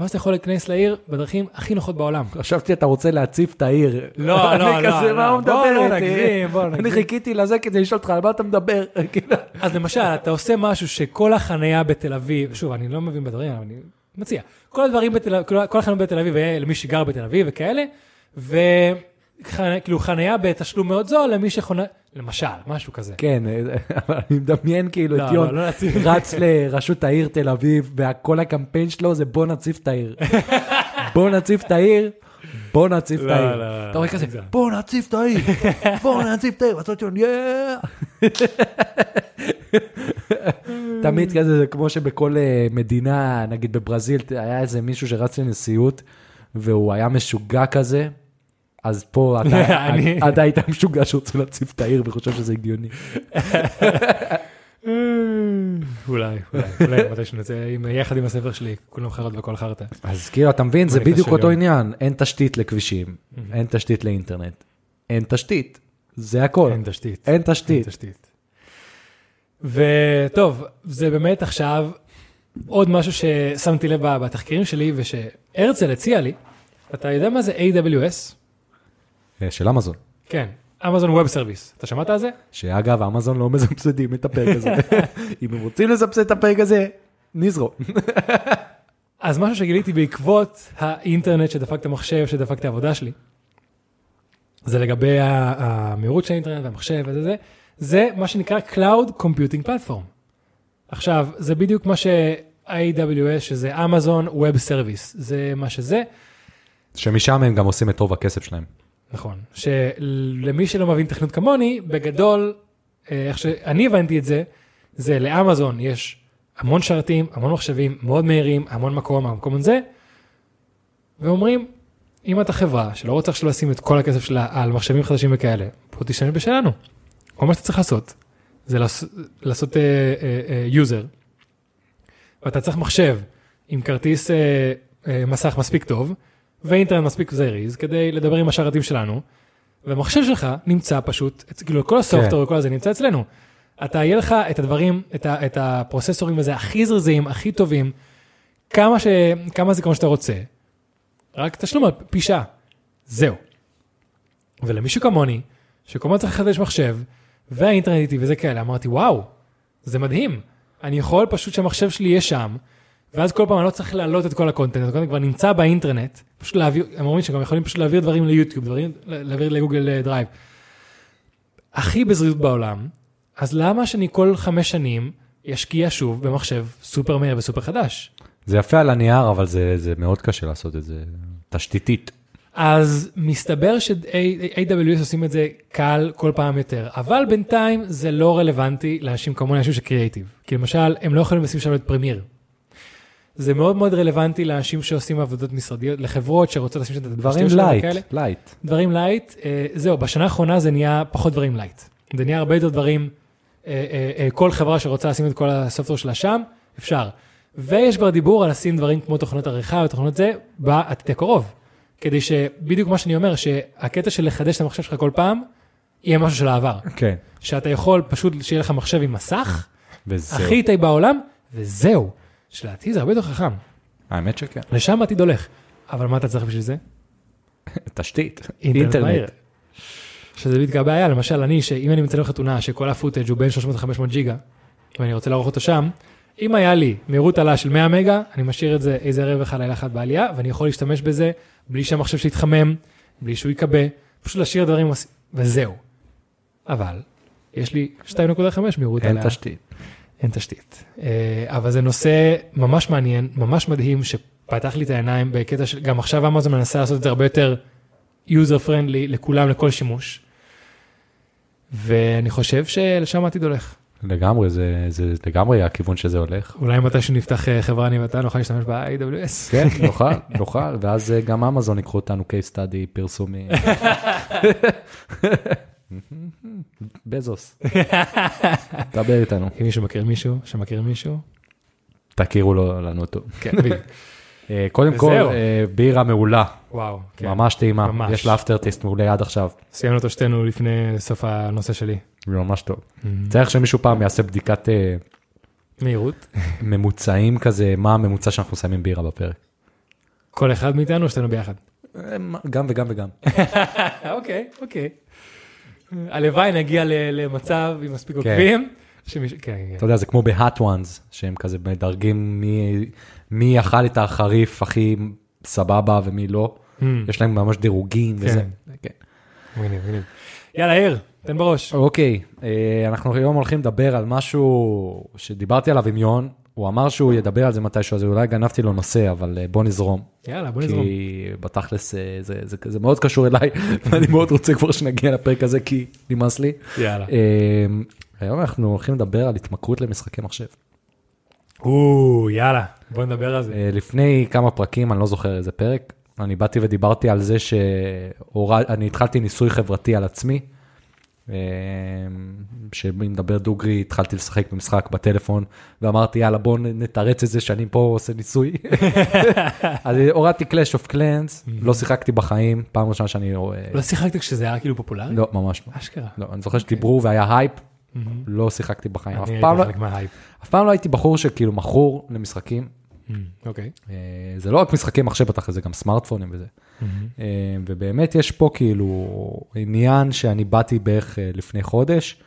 [SPEAKER 1] ואז אתה יכול להיכנס לעיר בדרכים הכי נוחות בעולם.
[SPEAKER 2] חשבתי אתה רוצה להציף את העיר.
[SPEAKER 1] לא, לא,
[SPEAKER 2] אני
[SPEAKER 1] לא,
[SPEAKER 2] כזה,
[SPEAKER 1] לא.
[SPEAKER 2] מה הוא
[SPEAKER 1] בוא
[SPEAKER 2] מדבר
[SPEAKER 1] לא
[SPEAKER 2] איתי?
[SPEAKER 1] נגזים, בוא
[SPEAKER 2] אני
[SPEAKER 1] נגזים.
[SPEAKER 2] חיכיתי לזה כדי לשאול אותך על מה אתה מדבר. כאילו.
[SPEAKER 1] אז למשל, אתה עושה משהו שכל החנייה בתל אביב, שוב, אני לא מבין בדברים, אבל אני מציע, כל הדברים בתל אביב, כל- החניות בתל אביב למי שגר בתל אביב וכאלה, וכאילו חנייה בתשלום מאוד זול למי שחונה, למשל, משהו כזה.
[SPEAKER 2] כן, אבל אני מדמיין כאילו
[SPEAKER 1] לא,
[SPEAKER 2] את יון
[SPEAKER 1] לא, לא.
[SPEAKER 2] רץ לראשות העיר תל אביב, וכל הקמפיין שלו זה בוא נציף את העיר. בוא נציף את העיר, בוא נציף את
[SPEAKER 1] לא,
[SPEAKER 2] העיר.
[SPEAKER 1] לא,
[SPEAKER 2] אתה רואה כזה,
[SPEAKER 1] זה.
[SPEAKER 2] בוא נציף את העיר, בוא נציף את העיר, ואתה יון, יאה. תמיד כזה, זה כמו שבכל אה, מדינה, נגיד בברזיל, היה איזה מישהו שרץ לנשיאות, והוא היה משוגע כזה. אז פה אתה, היית משוגע שרוצה להציף את העיר וחושב שזה הגיוני.
[SPEAKER 1] אולי, אולי, אולי מתי שנצא עם- יחד עם הספר שלי, כולם חרט וכל חרטא.
[SPEAKER 2] אז כאילו, אתה מבין, זה בדיוק אותו. עניין, אין תשתית לכבישים, אין תשתית לאינטרנט, אין תשתית, זה הכל,
[SPEAKER 1] אין תשתית.
[SPEAKER 2] אין.
[SPEAKER 1] תשתית. וטוב, זה באמת עכשיו עוד משהו ששמתי לב בתחקירים שלי ושהרצל הציע לי. אתה יודע מה זה AWS?
[SPEAKER 2] אה, של אמזון,
[SPEAKER 1] כן, אמזון ווב סרוויס. אתה שמעת על זה?
[SPEAKER 2] שאגב, אמזון לא מסבסדים את הפרק הזה. אם הם רוצים לסבסד את הפרק הזה, נזרום.
[SPEAKER 1] אז משהו שגיליתי בעקבות האינטרנט שדפק את המחשב, שדפק את העבודה שלי, זה לגבי המהירות של האינטרנט והמחשב וזה זה, זה מה שנקרא Cloud Computing Platform. עכשיו, זה בדיוק מה ש-AWS, שזה Amazon Web Service, זה מה שזה,
[SPEAKER 2] שמשם הם גם עושים את רוב הכסף שלהם.
[SPEAKER 1] נכון, שלמי שלא מבין תכנות כמוני, בגדול, אה, איך שאני הבנתי את זה, זה לאמזון יש המון שרתים, המון מחשבים, מאוד מהירים, המון מקום, המקום הזה, ואומרים, אם אתה חברה שלא רוצה עכשיו לשים את כל הכסף שלה על מחשבים חדשים וכאלה, בוא תשתמש בשלנו. כל מה שאתה צריך לעשות, זה לעשות, לעשות uh, uh, uh, user, ואתה צריך מחשב עם כרטיס uh, uh, מסך מספיק טוב, ואינטרנט מספיק זריז, כדי לדבר עם השרתים שלנו, והמחשב שלך נמצא פשוט, כאילו כל הסופטור וכל הזה נמצא אצלנו. אתה, יהיה לך את הדברים, את, ה, את הפרוססורים הזה הכי זריזים, הכי טובים, כמה, ש, כמה זיכרון שאתה רוצה, רק תשלום על פי שעה. זהו. ולמישהו כמוני, שכל הזמן צריך לחדש מחשב, והאינטרנט איתי וזה כאלה, אמרתי, וואו, זה מדהים. אני יכול פשוט שהמחשב שלי יהיה שם, ואז כל פעם אני לא צריך להעלות את כל ה content, ה content כבר נמצא באינטרנט, פשוט להעביר, הם אומרים שגם יכולים פשוט להעביר דברים ליוטיוב, דברים, להעביר לגוגל אה, דרייב. הכי בזריזות בעולם, אז למה שאני כל חמש שנים אשקיע שוב במחשב סופר מהיר וסופר חדש?
[SPEAKER 2] זה יפה על הנייר, אבל זה, זה מאוד קשה לעשות את זה תשתיתית.
[SPEAKER 1] אז מסתבר ש-AWS עושים את זה קל כל פעם יותר, אבל בינתיים זה לא רלוונטי לאנשים כמוני, אנשים שקריאייטיב. כי למשל, הם לא יכולים לשים שם את Premiere. זה מאוד מאוד רלוונטי לאנשים שעושים עבודות משרדיות, לחברות שרוצות לשים שם את
[SPEAKER 2] דברים
[SPEAKER 1] התשתיות שלהם
[SPEAKER 2] light,
[SPEAKER 1] וכאלה.
[SPEAKER 2] light.
[SPEAKER 1] דברים light, אה, זהו, בשנה האחרונה זה נהיה פחות דברים light. זה נהיה הרבה יותר דברים, אה, אה, כל חברה שרוצה לשים את כל ה software שלה שם, אפשר. ויש כבר דיבור על לשים דברים כמו תוכנות עריכה ותוכנות זה בעתיד הקרוב. כדי שבדיוק מה שאני אומר, שהקטע של לחדש את המחשב שלך כל פעם, יהיה משהו של העבר.
[SPEAKER 2] כן,
[SPEAKER 1] שאתה יכול פשוט שיהיה לך מחשב עם מסך,
[SPEAKER 2] וזהו.
[SPEAKER 1] הכי איטי בעולם, וזהו. שלדעתי זה הרבה יותר חכם.
[SPEAKER 2] האמת שכן.
[SPEAKER 1] לשם העתיד הולך. אבל מה אתה צריך בשביל זה?
[SPEAKER 2] תשתית,
[SPEAKER 1] אינטרנט. שזה בדיוק הבעיה, למשל אני, שאם אני מצלם חתונה שכל הפוטאג' הוא בין 300 ל-500 ג'יגה, ואני רוצה לערוך אותו שם, אם היה לי מהירות עלה של 100 מגה, אני משאיר את זה איזה ערב אחד לילה אחד בעלייה, ואני יכול להשתמש בזה בלי שהמחשב שלי יתחמם, בלי שהוא יכבה, פשוט להשאיר דברים, וזהו. אבל, יש לי 2.5 מהירות
[SPEAKER 2] אין
[SPEAKER 1] עליה.
[SPEAKER 2] תשתית.
[SPEAKER 1] אין תשתית. אה, אבל זה נושא ממש מעניין, ממש מדהים, שפתח לי את העיניים בקטע של, גם עכשיו אמזון מנסה לעשות את זה הרבה יותר user friendly לכולם, לכל שימוש. ואני חושב שלשם העתיד הולך.
[SPEAKER 2] לגמרי, זה, זה לגמרי הכיוון שזה הולך.
[SPEAKER 1] אולי מתישהו נפתח אה, חברה אני ואתה נוכל להשתמש ב-AWS.
[SPEAKER 2] כן, נוכל, נוכל, ואז אה, גם אמזון ייקחו אותנו case study פרסומי. בזוס. דבר איתנו,
[SPEAKER 1] אם מישהו מכיר מישהו שמכיר מישהו,
[SPEAKER 2] תכירו לו לנו אותו.
[SPEAKER 1] כן, בדיוק.
[SPEAKER 2] אה, קודם כל. אה, בירה מעולה,
[SPEAKER 1] וואו, כן.
[SPEAKER 2] ממש טעימה,
[SPEAKER 1] ממש.
[SPEAKER 2] יש לה אפטר טסט מעולה עד עכשיו,
[SPEAKER 1] סיימנו אותו שתינו לפני סוף הנושא שלי.
[SPEAKER 2] ממש טוב. צריך שמישהו פעם יעשה בדיקת אה,
[SPEAKER 1] מהירות.
[SPEAKER 2] ממוצעים כזה, מה הממוצע שאנחנו שמים בירה בפרק.
[SPEAKER 1] כל אחד מאיתנו, שתינו ביחד.
[SPEAKER 2] גם וגם וגם.
[SPEAKER 1] אוקיי, אוקיי. הלוואי נגיע למצב עם מספיק עוקבים. שמישהו, כן, כן.
[SPEAKER 2] אתה יודע, זה כמו ב-hot ones, שהם כזה מדרגים מי, אכל את החריף הכי סבבה ומי לא.
[SPEAKER 1] Hmm,
[SPEAKER 2] יש להם ממש דירוגים וזה. כן.
[SPEAKER 1] מגניב. יאללה, יאיר, תן בראש.
[SPEAKER 2] אוקיי, אה, אנחנו היום הולכים לדבר על משהו שדיברתי עליו עם יון, הוא אמר שהוא ידבר על זה מתישהו, אז אולי גנבתי לו נושא, אבל אה, בוא נזרום.
[SPEAKER 1] יאללה, בוא נזרום.
[SPEAKER 2] כי בתכלס אה, זה, זה, זה מאוד קשור אליי, ואני מאוד רוצה כבר שנגיע לפרק הזה, כי נמאס לי.
[SPEAKER 1] יאללה.
[SPEAKER 2] אה, היום אנחנו הולכים לדבר על התמכרות למשחקי מחשב.
[SPEAKER 1] או, יאללה, בוא נדבר על זה.
[SPEAKER 2] אה, לפני כמה פרקים, אני לא זוכר איזה פרק, אני באתי ודיברתי על זה שאני התחלתי ניסוי חברתי על עצמי. אה, שאם נדבר דוגרי, התחלתי לשחק במשחק בטלפון, ואמרתי, יאללה, בוא נ- נתרץ את זה שאני פה עושה ניסוי. אז הורדתי Clash of Clans, לא שיחקתי בחיים, פעם ראשונה שאני רואה...
[SPEAKER 1] לא שיחקת כשזה היה כאילו פופולרי?
[SPEAKER 2] לא, ממש לא.
[SPEAKER 1] אשכרה.
[SPEAKER 2] לא, אני זוכר שדיברו והיה הייפ, לא שיחקתי בחיים.
[SPEAKER 1] אני הייתי
[SPEAKER 2] לא-
[SPEAKER 1] חלק מההייפ.
[SPEAKER 2] אף פעם לא הייתי בחור שכאילו מכור למשחקים.
[SPEAKER 1] אוקיי.
[SPEAKER 2] אה, זה לא רק משחקי מחשב בתכל'ס, זה גם סמארטפונים וזה. אה, ובאמת יש פה כאילו עניין שאני באתי בערך אה, לפני חודש,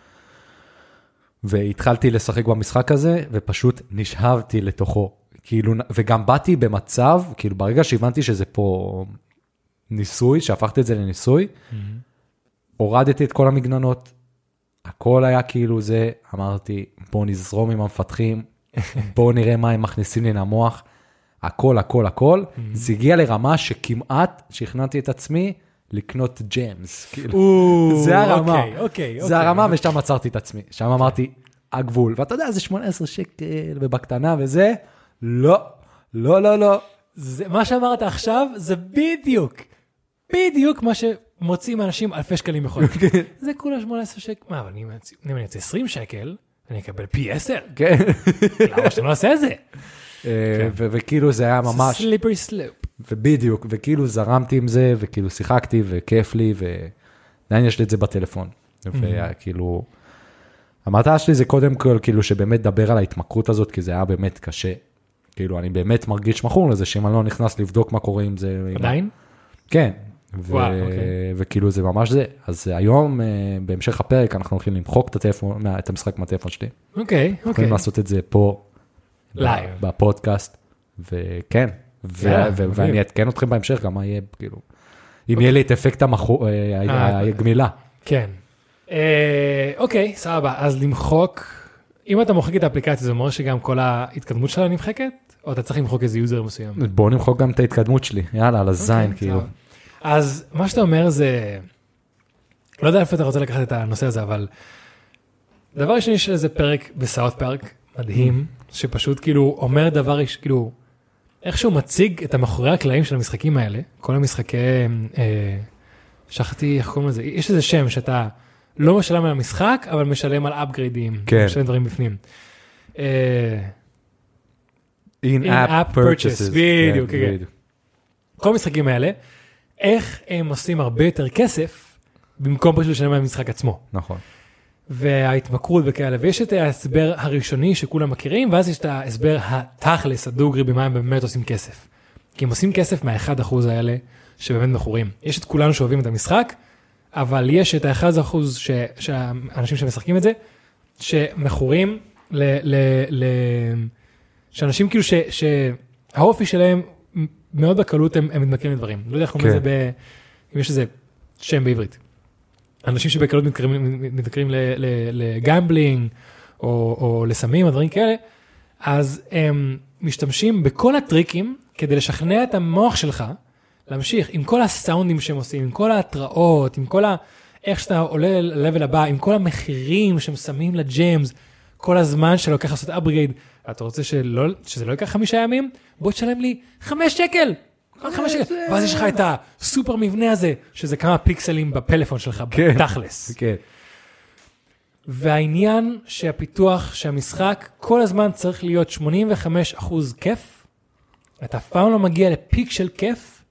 [SPEAKER 2] והתחלתי לשחק במשחק הזה, ופשוט נשאבתי לתוכו. כאילו, וגם באתי במצב, כאילו ברגע שהבנתי שזה פה ניסוי, שהפכתי את זה לניסוי, הורדתי את כל המגננות, הכל היה כאילו זה, אמרתי, בוא נזרום עם המפתחים, בוא נראה מה הם מכניסים לי למוח, הכל, הכל, הכל. זה הגיע לרמה שכמעט שכנעתי את עצמי לקנות ג'מס. כאילו, זה הרמה.
[SPEAKER 1] אוקיי, אוקיי.
[SPEAKER 2] זה הרמה, ושם עצרתי את עצמי. שם אמרתי, הגבול. ואתה יודע, זה 18 שקל, ובקטנה וזה, לא, לא, לא, לא.
[SPEAKER 1] זה, מה שאמרת עכשיו זה בדיוק, בדיוק מה שמוצאים אנשים אלפי שקלים בחודש. זה כולה 18 שקל, מה, אבל אם אני- אצא 20 שקל, אני אקבל פי 10.
[SPEAKER 2] כן.
[SPEAKER 1] למה שאתה לא עושה את זה?
[SPEAKER 2] אה, ו- וכאילו זה היה ממש,
[SPEAKER 1] סליפרי סלופ.
[SPEAKER 2] ובדיוק, וכאילו זרמתי עם זה, וכאילו שיחקתי, וכיף לי, ועדיין יש לי את זה בטלפון. וכאילו, המטרה שלי זה קודם כל, כאילו, שבאמת דבר על ההתמכרות הזאת, כי זה היה באמת קשה. כאילו, אני באמת מרגיש מכור לזה, שאם אני לא נכנס לבדוק מה קורה עם זה...
[SPEAKER 1] עדיין?
[SPEAKER 2] כן. ו-
[SPEAKER 1] וואו, אוקיי.
[SPEAKER 2] וכאילו זה ממש זה. אז היום, אה, בהמשך הפרק, אנחנו הולכים למחוק את הטלפון, את המשחק מהטלפון שלי.
[SPEAKER 1] אוקיי, אוקיי.
[SPEAKER 2] יכולים לעשות את זה פה,
[SPEAKER 1] לייב.
[SPEAKER 2] בפודקאסט, וכן, ו-
[SPEAKER 1] יאללה,
[SPEAKER 2] ו-. ואני אעדכן אתכם בהמשך גם מה יהיה, כאילו, אם יהיה לי את אפקט המחו- אה,
[SPEAKER 1] אה,
[SPEAKER 2] הגמילה.
[SPEAKER 1] כן. אוקיי, סבבה, אז למחוק, אם אתה מוחק את האפליקציה, זה אומר שגם כל ההתקדמות שלה נמחקת? או אתה צריך למחוק איזה יוזר מסוים?
[SPEAKER 2] בואו נמחוק גם את ההתקדמות שלי, יאללה, על הזין,
[SPEAKER 1] אוקיי,
[SPEAKER 2] כאילו.
[SPEAKER 1] אז מה שאתה אומר זה, לא יודע איפה אתה רוצה לקחת את הנושא הזה, אבל דבר ראשון יש איזה פרק ב South Park מדהים, שפשוט כאילו אומר דבר, כאילו, איך שהוא מציג את המאחורי הקלעים של המשחקים האלה, כל המשחקי, אה, שכחתי איך קוראים לזה, יש איזה שם שאתה לא משלם על המשחק, אבל משלם על אפגרידים,
[SPEAKER 2] כן.
[SPEAKER 1] משלם דברים בפנים. אה,
[SPEAKER 2] In-app purchases.
[SPEAKER 1] בדיוק,
[SPEAKER 2] כן,
[SPEAKER 1] כן.
[SPEAKER 2] בדיוק.
[SPEAKER 1] כל המשחקים האלה, איך הם עושים הרבה יותר כסף, במקום פשוט לשלם על המשחק עצמו.
[SPEAKER 2] נכון.
[SPEAKER 1] וההתמכרות וכאלה, ויש את ההסבר הראשוני שכולם מכירים, ואז יש את ההסבר התכלס, הדוגרי, במה הם באמת עושים כסף. כי הם עושים כסף מה-1% האלה שבאמת מכורים. יש את כולנו שאוהבים את המשחק, אבל יש את ה-1% ש- שהאנשים שמשחקים את זה, שמכורים ל... ל, ל שאנשים כאילו ש, שהאופי שלהם מאוד בקלות הם, הם מתמכרים לדברים. לא יודע איך קוראים
[SPEAKER 2] כן.
[SPEAKER 1] לזה ב... אם יש איזה שם בעברית. אנשים שבקלות ל- ל- לגמבלינג או, או לסמים או דברים כאלה, אז הם משתמשים בכל הטריקים כדי לשכנע את המוח שלך להמשיך עם כל הסאונדים שהם עושים, עם כל ההתראות, עם כל ה... איך שאתה עולה ל-level הבא, עם כל המחירים שהם שמים לג'יימס, כל הזמן שלוקח לעשות upgrade, אתה רוצה שלא, שזה לא ייקח חמישה ימים? בוא תשלם לי חמש שקל! חמש שקל, ואז יש לך את הסופר מבנה הזה, שזה כמה פיקסלים בפלאפון שלך,
[SPEAKER 2] כן.
[SPEAKER 1] בתכלס.
[SPEAKER 2] כן.
[SPEAKER 1] והעניין שהפיתוח, שהמשחק כל הזמן צריך להיות 85% כיף, אתה אף פעם לא מגיע לפיק של כיף,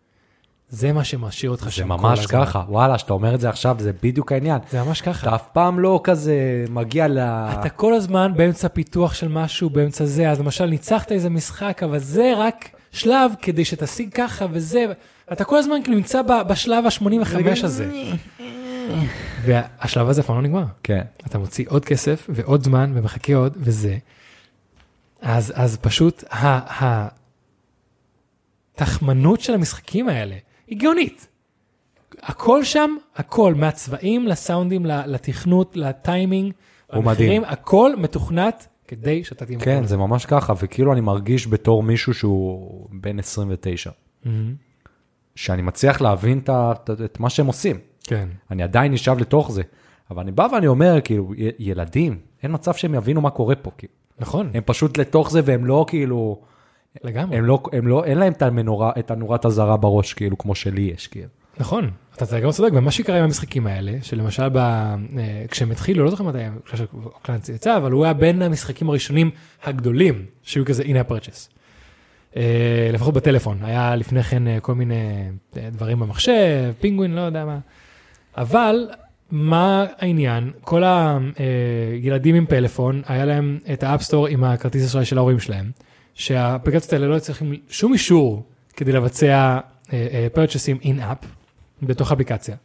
[SPEAKER 1] זה מה שמשאיר אותך
[SPEAKER 2] זה
[SPEAKER 1] שם
[SPEAKER 2] ממש
[SPEAKER 1] כל הזמן.
[SPEAKER 2] ככה, וואלה, שאתה אומר את זה עכשיו, זה בדיוק העניין.
[SPEAKER 1] זה ממש ככה.
[SPEAKER 2] אתה אף פעם לא כזה מגיע ל...
[SPEAKER 1] אתה כל הזמן באמצע פיתוח של משהו, באמצע זה, אז למשל ניצחת איזה משחק, אבל זה רק שלב כדי שתשיג ככה וזה, אתה כל הזמן כאילו נמצא בשלב ה-85 הזה. והשלב הזה אף פעם לא נגמר.
[SPEAKER 2] כן.
[SPEAKER 1] אתה מוציא עוד כסף ועוד זמן ומחכה עוד וזה. אז, אז פשוט ה- התחמנות של המשחקים האלה היא גאונית. הכל שם, הכל, מהצבעים לסאונדים, לתכנות, לטיימינג,
[SPEAKER 2] הוא מדהים.
[SPEAKER 1] הכל מתוכנת כדי שאתה תהיה
[SPEAKER 2] כן. זה ממש ככה, וכאילו אני מרגיש בתור מישהו שהוא בן 29,
[SPEAKER 1] מהמם.
[SPEAKER 2] שאני מצליח להבין את, את, את מה שהם עושים.
[SPEAKER 1] כן.
[SPEAKER 2] אני עדיין נשאב לתוך זה, אבל אני בא ואני אומר, כאילו, ילדים, אין מצב שהם יבינו מה קורה פה, כאילו.
[SPEAKER 1] נכון,
[SPEAKER 2] הם פשוט לתוך זה והם לא כאילו,
[SPEAKER 1] לגמרי.
[SPEAKER 2] הם לא, הם לא, אין להם את המנורה, את הנורת אזהרה בראש, כאילו, כמו שלי יש, כאילו.
[SPEAKER 1] נכון, אתה גם צודק, ומה שקרה עם המשחקים האלה, שלמשל ב... אה, כשהם התחילו, לא זוכר מתי, כשאוקלנד יצא, אבל הוא היה בין המשחקים הראשונים הגדולים, שהיו כזה הנה הפרצ'ס. אה, לפחות בטלפון, היה לפני כן אה, כל מיני אה, דברים במחשב, פינגווין, לא יודע מה. אבל מה העניין? כל הילדים עם פלאפון, היה להם את ה App Store עם הכרטיס אשראי של ההורים שלהם, שהאפליקציות האלה לא צריכים שום אישור כדי לבצע פרצ'סים in-app בתוך אפליקציה.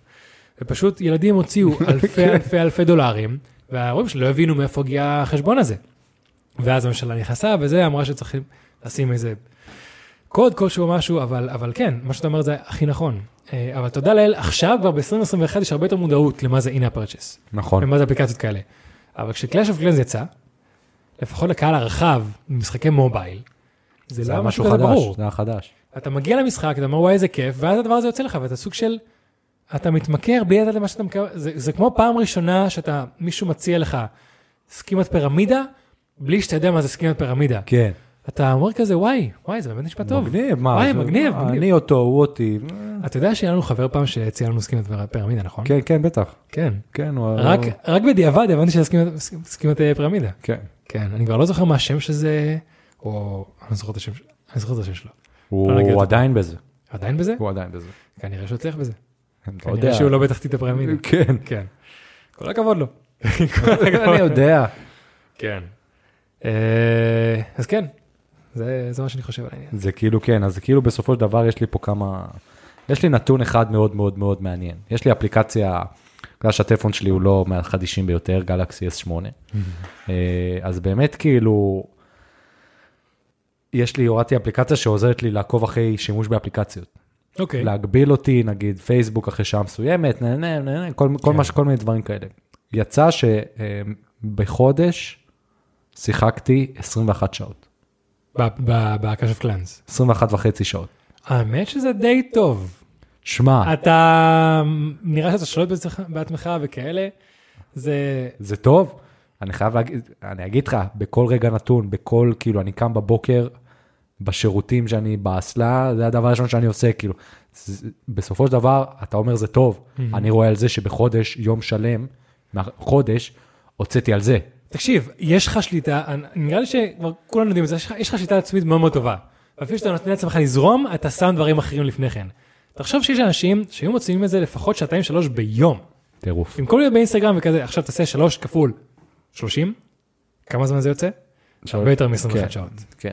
[SPEAKER 1] ופשוט ילדים הוציאו אלפי אלפי אלפי דולרים, וההורים שלו לא הבינו מאיפה הגיע החשבון הזה. ואז הממשלה נכנסה וזה, אמרה שצריכים לשים איזה קוד כלשהו או משהו, אבל, אבל כן, מה שאתה אומר זה הכי נכון. אה, אבל תודה לאל, עכשיו כבר ב-2021 יש הרבה יותר מודעות למה זה in-app purchase,
[SPEAKER 2] נכון.
[SPEAKER 1] ומה זה אפליקציות כאלה. אבל כשקלאש אוף קלנס יצא, לפחות לקהל הרחב, במשחקי מובייל, זה,
[SPEAKER 2] זה
[SPEAKER 1] לא משהו כזה ברור.
[SPEAKER 2] זה היה חדש.
[SPEAKER 1] אתה מגיע למשחק, אתה אומר וואי איזה כיף, ואז הדבר הזה יוצא לך, ואתה סוג של, אתה מתמכר בלי לדעת למה שאתה מקבל, זה, זה כמו פעם ראשונה שאתה, מישהו מציע לך סכימת פירמידה, בלי שאתה יודע מה זה סכימת פירמידה.
[SPEAKER 2] כן.
[SPEAKER 1] אתה אומר כזה, וואי, וואי, זה באמת נשמע טוב.
[SPEAKER 2] מגניב, מה?
[SPEAKER 1] וואי,
[SPEAKER 2] זה-
[SPEAKER 1] מגניב,
[SPEAKER 2] מה,
[SPEAKER 1] מגניב.
[SPEAKER 2] אני אותו, הוא אותי.
[SPEAKER 1] אתה יודע שהיה לנו חבר פעם שהציע לנו סכימת פירמידה, נכון?
[SPEAKER 2] כן, כן, בטח.
[SPEAKER 1] כן.
[SPEAKER 2] כן, הוא...
[SPEAKER 1] רק, רק בדיעבד הבנתי שזה סכימת- סכימת אה, פירמידה.
[SPEAKER 2] כן.
[SPEAKER 1] כן, אני כבר לא זוכר מה השם של זה, או אני לא זוכר את השם. אני זוכר את השם שלו.
[SPEAKER 2] הוא
[SPEAKER 1] אותו.
[SPEAKER 2] עדיין בזה.
[SPEAKER 1] עדיין בזה?
[SPEAKER 2] הוא עדיין בזה.
[SPEAKER 1] כנראה שהוא הצליח בזה.
[SPEAKER 2] לא
[SPEAKER 1] כנראה
[SPEAKER 2] יודע.
[SPEAKER 1] שהוא לא בתחתית הפירמידה.
[SPEAKER 2] כן.
[SPEAKER 1] כן. כל הכבוד לו.
[SPEAKER 2] אני יודע.
[SPEAKER 1] כן. אה, אז כן, זה זה מה שאני חושב על העניין.
[SPEAKER 2] זה כאילו כן, אז כאילו בסופו של דבר יש לי פה כמה, יש לי נתון אחד מאוד מאוד מאוד מעניין. יש לי אפליקציה, בגלל שהטלפון שלי הוא לא מהחדישים ביותר, גלקסי S8. אה, אז באמת כאילו, יש לי, הורדתי אפליקציה שעוזרת לי לעקוב אחרי שימוש באפליקציות.
[SPEAKER 1] אוקיי.
[SPEAKER 2] להגביל אותי, נגיד פייסבוק אחרי שעה מסוימת, נה, נה, נה, נה, כל, כל,
[SPEAKER 1] כן.
[SPEAKER 2] מה, ש- כל מיני דברים כאלה. יצא שבחודש שיחקתי 21 שעות,
[SPEAKER 1] בקשף קלאנס.
[SPEAKER 2] 21 וחצי שעות.
[SPEAKER 1] האמת שזה די טוב.
[SPEAKER 2] שמע,
[SPEAKER 1] אתה נראה שאתה שולט בעצמך- וכאלה. זה
[SPEAKER 2] זה טוב, אני חייב להגיד, אני אגיד לך, בכל רגע נתון, בכל, כאילו, אני קם בבוקר, בשירותים שאני באסלה, זה הדבר הראשון שאני עושה, כאילו, זה- בסופו של דבר, אתה אומר זה טוב, אני רואה על זה שבחודש, יום שלם, מהחודש, הוצאתי על זה.
[SPEAKER 1] תקשיב, יש לך שליטה, נראה לי שכבר כולנו יודעים את זה, יש לך- שליטה עצמית מאוד מאוד טובה. ואפילו שאתה נותן לעצמך לזרום, אתה שם דברים אחרים לפני כן. תחשוב שיש אנשים שהיו מוציאים את זה לפחות שעתיים שלוש ביום.
[SPEAKER 2] טירוף.
[SPEAKER 1] במקום להיות באינסטגרם וכזה, עכשיו תעשה שלוש כפול 30, כמה זמן זה יוצא? הרבה יותר מ-21
[SPEAKER 2] כן,
[SPEAKER 1] שעות.
[SPEAKER 2] כן.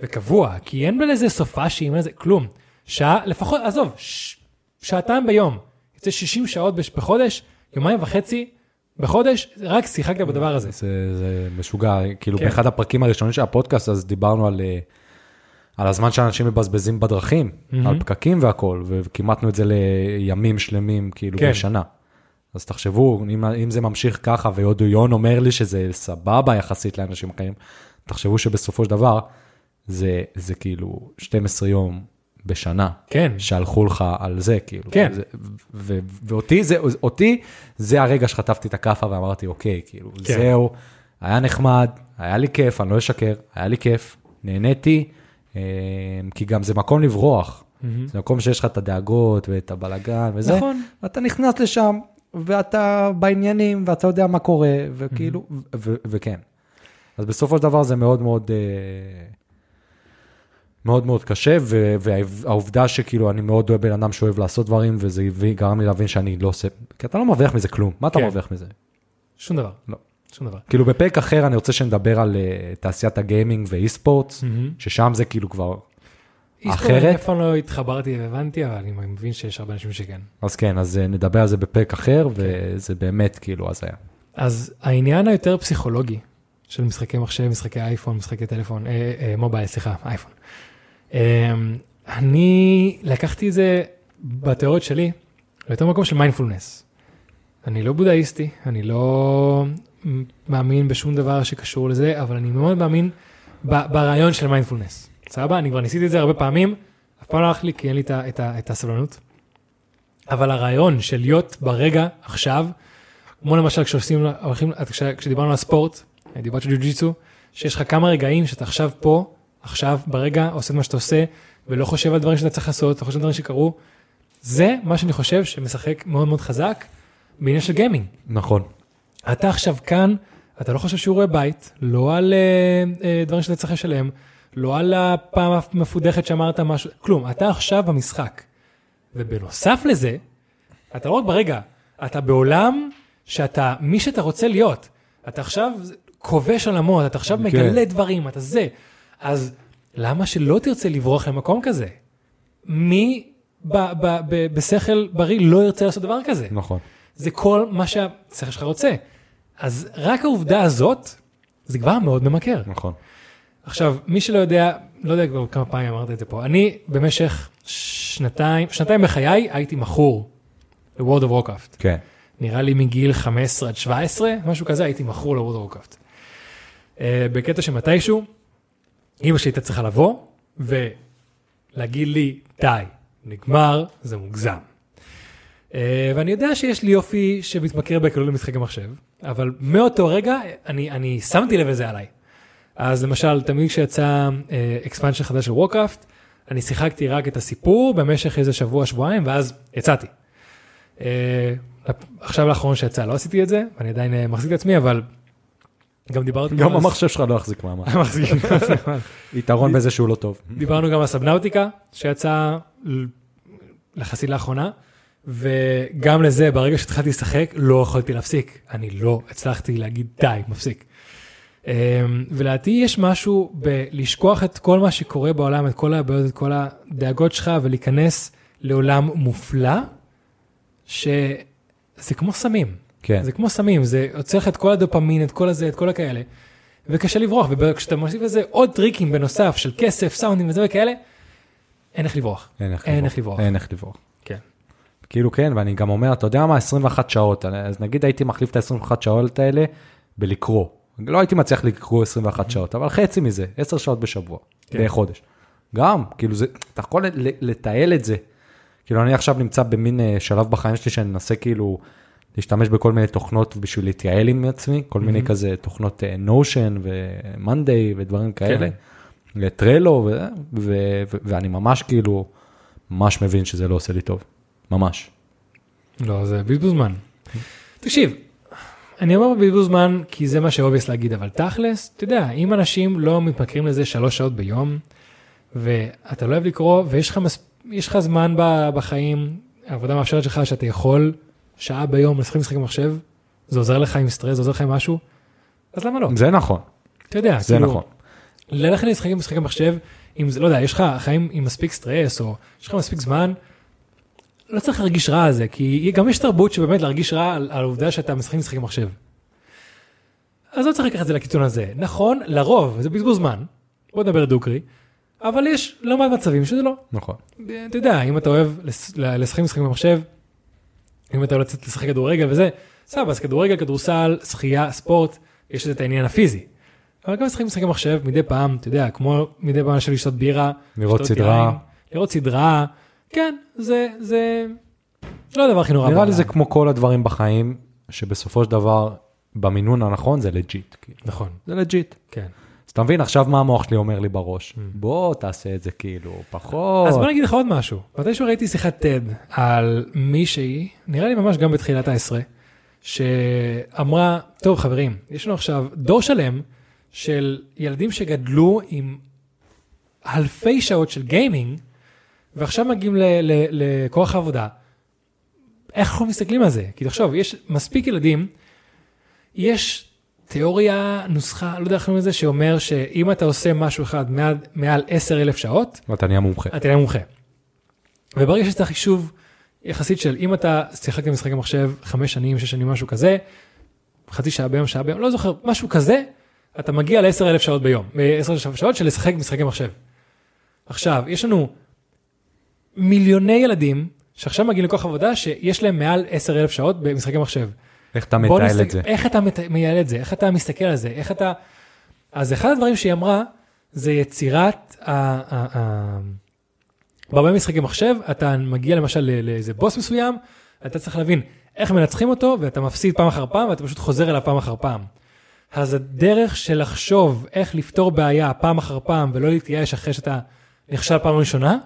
[SPEAKER 1] וקבוע, כי אין בלזה סופאשים, אין לזה כלום. שעה, לפחות, עזוב, ש... שעתיים ביום, יוצא 60 שעות בש- בחודש, יומיים וחצי בחודש, רק שיחקת בדבר הזה.
[SPEAKER 2] זה, זה משוגע, כאילו
[SPEAKER 1] כן.
[SPEAKER 2] באחד הפרקים הראשונים של הפודקאסט, אז דיברנו על, אה, על הזמן שאנשים מבזבזים בדרכים, על פקקים והכל, וכימתנו את זה לימים שלמים, כאילו
[SPEAKER 1] כן.
[SPEAKER 2] בשנה. אז תחשבו, אם, אם זה ממשיך ככה, ועוד יון אומר לי שזה סבבה יחסית לאנשים אחרים, תחשבו שבסופו של דבר, זה, זה כאילו 12 יום בשנה.
[SPEAKER 1] כן,
[SPEAKER 2] שהלכו לך על זה, כאילו.
[SPEAKER 1] כן.
[SPEAKER 2] זה, ו, ואותי זה, אותי, זה הרגע שחטפתי את הכאפה ואמרתי, אוקיי, כאילו,
[SPEAKER 1] כן.
[SPEAKER 2] זהו, היה נחמד, היה לי כיף, אני לא אשקר, היה לי כיף, נהניתי, כי גם זה מקום לברוח. זה מקום שיש לך את הדאגות ואת הבלגן וזה,
[SPEAKER 1] נכון.
[SPEAKER 2] ואתה נכנס לשם, ואתה בעניינים, ואתה יודע מה קורה, וכאילו, ו- ו- וכן. אז בסופו של דבר זה מאוד מאוד, אה, מאוד מאוד קשה, ו- והעובדה שכאילו אני מאוד אוהב בן אדם שאוהב לעשות דברים, וזה גרם לי להבין שאני לא עושה, כי אתה לא מרוויח מזה כלום, מה אתה
[SPEAKER 1] כן.
[SPEAKER 2] מרוויח מזה?
[SPEAKER 1] שום דבר.
[SPEAKER 2] לא.
[SPEAKER 1] שום דבר.
[SPEAKER 2] כאילו בפרק אחר אני רוצה שנדבר על אה, תעשיית הגיימינג ואי-ספורטס, ששם זה כאילו כבר,
[SPEAKER 1] אחרת? אף פעם לא התחברתי והבנתי, אבל אני מבין שיש הרבה אנשים שכן.
[SPEAKER 2] אז כן, אז אה, נדבר על זה בפרק אחר, וזה באמת כאילו הזיה.
[SPEAKER 1] אז העניין היותר פסיכולוגי של משחקי מחשב, משחקי אייפון, משחקי טלפון, אה, אה, mobile, סליחה, אייפון. אה, אני לקחתי את זה בתיאוריות שלי ליותר מקום של מיינדפולנס. אני לא בודהיסטי, אני לא מאמין בשום דבר שקשור לזה, אבל אני מאוד מאמין ברעיון של מיינדפולנס. סבבה? אני כבר ניסיתי את זה הרבה פעמים, אף פעם לא הלך לי כי אין לי את את את הסבלנות. אבל הרעיון של להיות ברגע, עכשיו, כמו למשל כשעושים, הולכים, כש- כשדיברנו על ספורט, דיברת של ג'ו-ג'יצו, שיש לך כמה רגעים שאתה עכשיו פה, עכשיו, ברגע, עושה מה שאתה עושה, ולא חושב על דברים שאתה צריך לעשות, אתה חושב על דברים שקרו. זה מה שאני חושב שמשחק מאוד מאוד חזק בעניין של גיימינג.
[SPEAKER 2] נכון.
[SPEAKER 1] אתה עכשיו כאן, אתה לא חושב שיעורי בית, לא על אה, אה, דברים שאתה צריך לשלם, לא על הפעם המפודחת שאמרת משהו, כלום, אתה עכשיו במשחק. ובנוסף לזה, אתה לא רק ברגע, אתה בעולם שאתה מי שאתה רוצה להיות. אתה עכשיו כובש עולמות, אתה עכשיו
[SPEAKER 2] כן.
[SPEAKER 1] מגלה דברים, אתה זה. אז למה שלא תרצה לברוח למקום כזה? מי ב- ב- ב- בשכל בריא לא ירצה לעשות דבר כזה?
[SPEAKER 2] נכון.
[SPEAKER 1] זה כל מה שהשכל שלך רוצה. אז רק העובדה הזאת, זה כבר מאוד ממכר.
[SPEAKER 2] נכון.
[SPEAKER 1] עכשיו, מי שלא יודע, לא יודע כבר כמה פעמים אמרת את זה פה, אני במשך שנתיים, שנתיים בחיי הייתי מכור ל-World of Warcraft.
[SPEAKER 2] כן.
[SPEAKER 1] נראה לי מגיל 15 עד 17, משהו כזה, הייתי מכור ל-World of Warcraft. Uh, בקטע שמתישהו, אמא שלי הייתה צריכה לבוא ולהגיד לי, די, נגמר, זה מוגזם. Uh, ואני יודע שיש לי יופי שמתמכר בקלות למשחקי מחשב, אבל מאותו רגע אני, אני שמתי לב לזה עליי. אז למשל, תמיד כשיצא אקספנשן חדש של וורקראפט, אני שיחקתי רק את הסיפור במשך איזה שבוע, שבועיים, ואז יצאתי. אה, עכשיו לאחרון שיצא לא עשיתי את זה, ואני עדיין אה, מחזיק את עצמי, אבל גם דיברתי...
[SPEAKER 2] גם המחשב שלך לא יחזיק מעמד. יתרון בזה שהוא לא טוב.
[SPEAKER 1] דיברנו גם על סבנאוטיקה, שיצא ל- יחסית לאחרונה, וגם לזה, ברגע שהתחלתי לשחק, לא יכולתי להפסיק. אני לא הצלחתי להגיד די, מפסיק. אמ, ולדעתי יש משהו בלשכוח את כל מה שקורה בעולם, את כל הבעיות, את כל הדאגות שלך, ולהיכנס לעולם מופלא, שזה כמו סמים.
[SPEAKER 2] כן.
[SPEAKER 1] זה כמו סמים, זה יוצא לך את כל הדופמין, את כל הזה, את כל הכאלה, וקשה לברוח, וכשאתה מוסיף לזה עוד טריקים בנוסף של כסף, סאונדים וזה וכאלה, אין איך לברוח.
[SPEAKER 2] אין. איך לברוח. אין איך לברוח.
[SPEAKER 1] כן.
[SPEAKER 2] כאילו כן, ואני גם אומר, אתה יודע מה, 21 שעות, אז נגיד הייתי מחליף את ה-21 שעות האלה בלקרוא. לא הייתי מצליח לקרוא 21 שעות, אבל חצי מזה, 10 שעות בשבוע,
[SPEAKER 1] כן.
[SPEAKER 2] בחודש. גם, כאילו זה, אתה יכול לתעל את זה. כאילו אני עכשיו נמצא במין אה, שלב בחיים שלי שאני מנסה כאילו להשתמש בכל מיני תוכנות בשביל להתייעל עם עצמי, כל מיני כזה תוכנות נושן ומאנדיי ודברים כאלה, לטרלו, ו- ו- ו- ואני ממש כאילו, ממש מבין שזה לא עושה לי טוב, ממש.
[SPEAKER 1] לא, זה בזבוז זמן. תקשיב, אני אומר בזבוז זמן כי זה מה ש obvious להגיד, אבל תכלס, אתה יודע, אם אנשים לא מתמכרים לזה שלוש שעות ביום, ואתה לא אוהב לקרוא, ויש לך, מס... יש לך זמן ב- בחיים, העבודה מאפשרת לך שאתה יכול שעה ביום לשחק משחק במחשב, זה עוזר לך עם סטרס, זה עוזר לך עם משהו, אז למה לא?
[SPEAKER 2] זה נכון,
[SPEAKER 1] אתה יודע,
[SPEAKER 2] זה
[SPEAKER 1] כאילו,
[SPEAKER 2] נכון.
[SPEAKER 1] ללכת לשחק משחק במחשב, אם זה, לא יודע, יש לך חיים עם מספיק סטרס, או יש לך מספיק זמן, לא צריך להרגיש רע על זה, כי גם יש תרבות שבאמת להרגיש רע על, על העובדה שאתה משחק משחק במחשב. אז לא צריך לקחת את זה לקיצון הזה. נכון, לרוב, זה בזבוז זמן, בוא נדבר דוגרי, אבל יש לא מעט מצבים שזה לא.
[SPEAKER 2] נכון.
[SPEAKER 1] אתה יודע, אם אתה אוהב לשחק משחקים במחשב, אם אתה אוהב לצאת לשחק כדורגל וזה, סבבה, אז כדורגל, כדורסל, שחייה, ספורט, יש לזה את העניין הפיזי. אבל גם לשחק משחקי מחשב מדי פעם, אתה יודע, כמו מדי פעם של לשתות בירה,
[SPEAKER 2] לראות סדרה.
[SPEAKER 1] לראות סדרה, כן, זה, זה לא הדבר הכי נורא.
[SPEAKER 2] נראה לי. זה כמו כל הדברים בחיים, שבסופו של דבר, במינון הנכון זה legit. כאילו.
[SPEAKER 1] נכון,
[SPEAKER 2] זה legit.
[SPEAKER 1] כן.
[SPEAKER 2] אז אתה מבין, עכשיו מה המוח שלי אומר לי בראש? בוא תעשה את זה כאילו פחות.
[SPEAKER 1] אז בוא נגיד לך עוד משהו. מתישהו ראיתי שיחת TED על מישהי, נראה לי ממש גם בתחילת העשרה, שאמרה, טוב חברים, יש לנו עכשיו דור שלם של ילדים שגדלו עם אלפי שעות של גיימינג, ועכשיו מגיעים לכוח העבודה. איך אנחנו מסתכלים על זה? כי תחשוב, יש מספיק ילדים, יש תיאוריה, נוסחה, לא יודע איך קוראים לזה, שאומר שאם אתה עושה משהו אחד מעל, מעל 10 אלף שעות,
[SPEAKER 2] ואתה נהיה מומחה.
[SPEAKER 1] אתה נהיה מומחה. וברגע שאתה חישוב יחסית של אם אתה שיחקת במשחקי מחשב חמש שנים, שש שנים, משהו כזה, חצי שעה ביום, שעה ביום, לא זוכר, משהו כזה, אתה מגיע ל-10 אלף שעות ביום, 10 אלף שעות של לשחק במשחקי מחשב. עכשיו, יש לנו מיליוני ילדים שעכשיו מגיעים לכוח עבודה שיש להם מעל 10 אלף שעות במשחקי מחשב.
[SPEAKER 2] איך אתה מתעל
[SPEAKER 1] נסתכל-
[SPEAKER 2] את זה?
[SPEAKER 1] איך אתה מת- מייעל את זה, איך אתה מסתכל על זה, איך אתה... אז אחד הדברים שהיא אמרה, זה יצירת ה... בהרבה משחקי מחשב, אתה מגיע למשל לאיזה בוס מסוים, אתה צריך להבין איך מנצחים אותו, ואתה מפסיד פעם אחר פעם, ואתה פשוט חוזר אליו פעם אחר פעם. אז הדרך של לחשוב איך לפתור בעיה פעם אחר פעם, ולא להתייאש אחרי שאתה נכשל פעם ראשונה,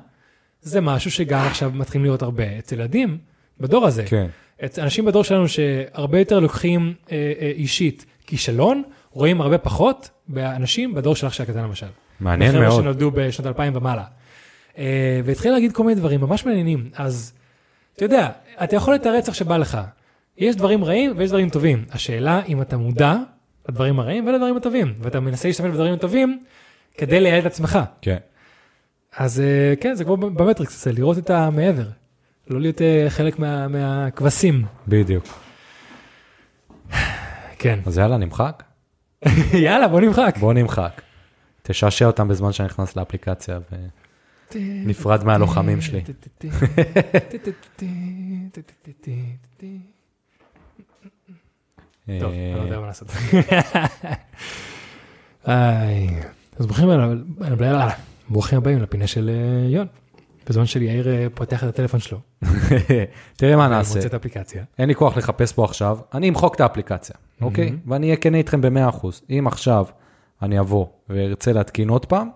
[SPEAKER 1] זה משהו שגם עכשיו מתחילים לראות הרבה אצל ילדים בדור הזה.
[SPEAKER 2] כן.
[SPEAKER 1] את אנשים בדור שלנו שהרבה יותר לוקחים אה, אה, אישית כישלון, רואים הרבה פחות באנשים בדור של אח שלי הקטן למשל.
[SPEAKER 2] מעניין
[SPEAKER 1] חבר'ה
[SPEAKER 2] מאוד.
[SPEAKER 1] שנולדו בשנות 2000 ומעלה. אה, והתחיל להגיד כל מיני דברים ממש מעניינים, אז אתה יודע, אתה יכול לתרץ איך שבא לך. יש דברים רעים ויש דברים טובים. השאלה אם אתה מודע לדברים הרעים ולדברים הטובים, ואתה מנסה להשתמש בדברים הטובים כדי לייעל את עצמך.
[SPEAKER 2] כן.
[SPEAKER 1] אז אה, כן, זה כמו במטריקס, זה לראות את המעבר. לא להיות אה, חלק מה- מהכבשים.
[SPEAKER 2] בדיוק.
[SPEAKER 1] כן.
[SPEAKER 2] אז יאללה, נמחק?
[SPEAKER 1] יאללה, בוא נמחק.
[SPEAKER 2] בוא נמחק. תשעשע אותם בזמן שאני נכנס לאפליקציה ונפרד מהלוחמים שלי.
[SPEAKER 1] טוב, אני לא יודע מה לעשות. אז ברוכים הבאים, ברוכים הבאים לפינה של אה, יון. בזמן שיאיר אה, פותח את הטלפון שלו,
[SPEAKER 2] תראה מה נעשה.
[SPEAKER 1] מוצא את האפליקציה.
[SPEAKER 2] אין לי כוח לחפש פה עכשיו, אני אמחוק את האפליקציה, אוקיי? ואני אהיה כן איתכם ב-100%. אם עכשיו אני אבוא וארצה להתקין עוד פעם,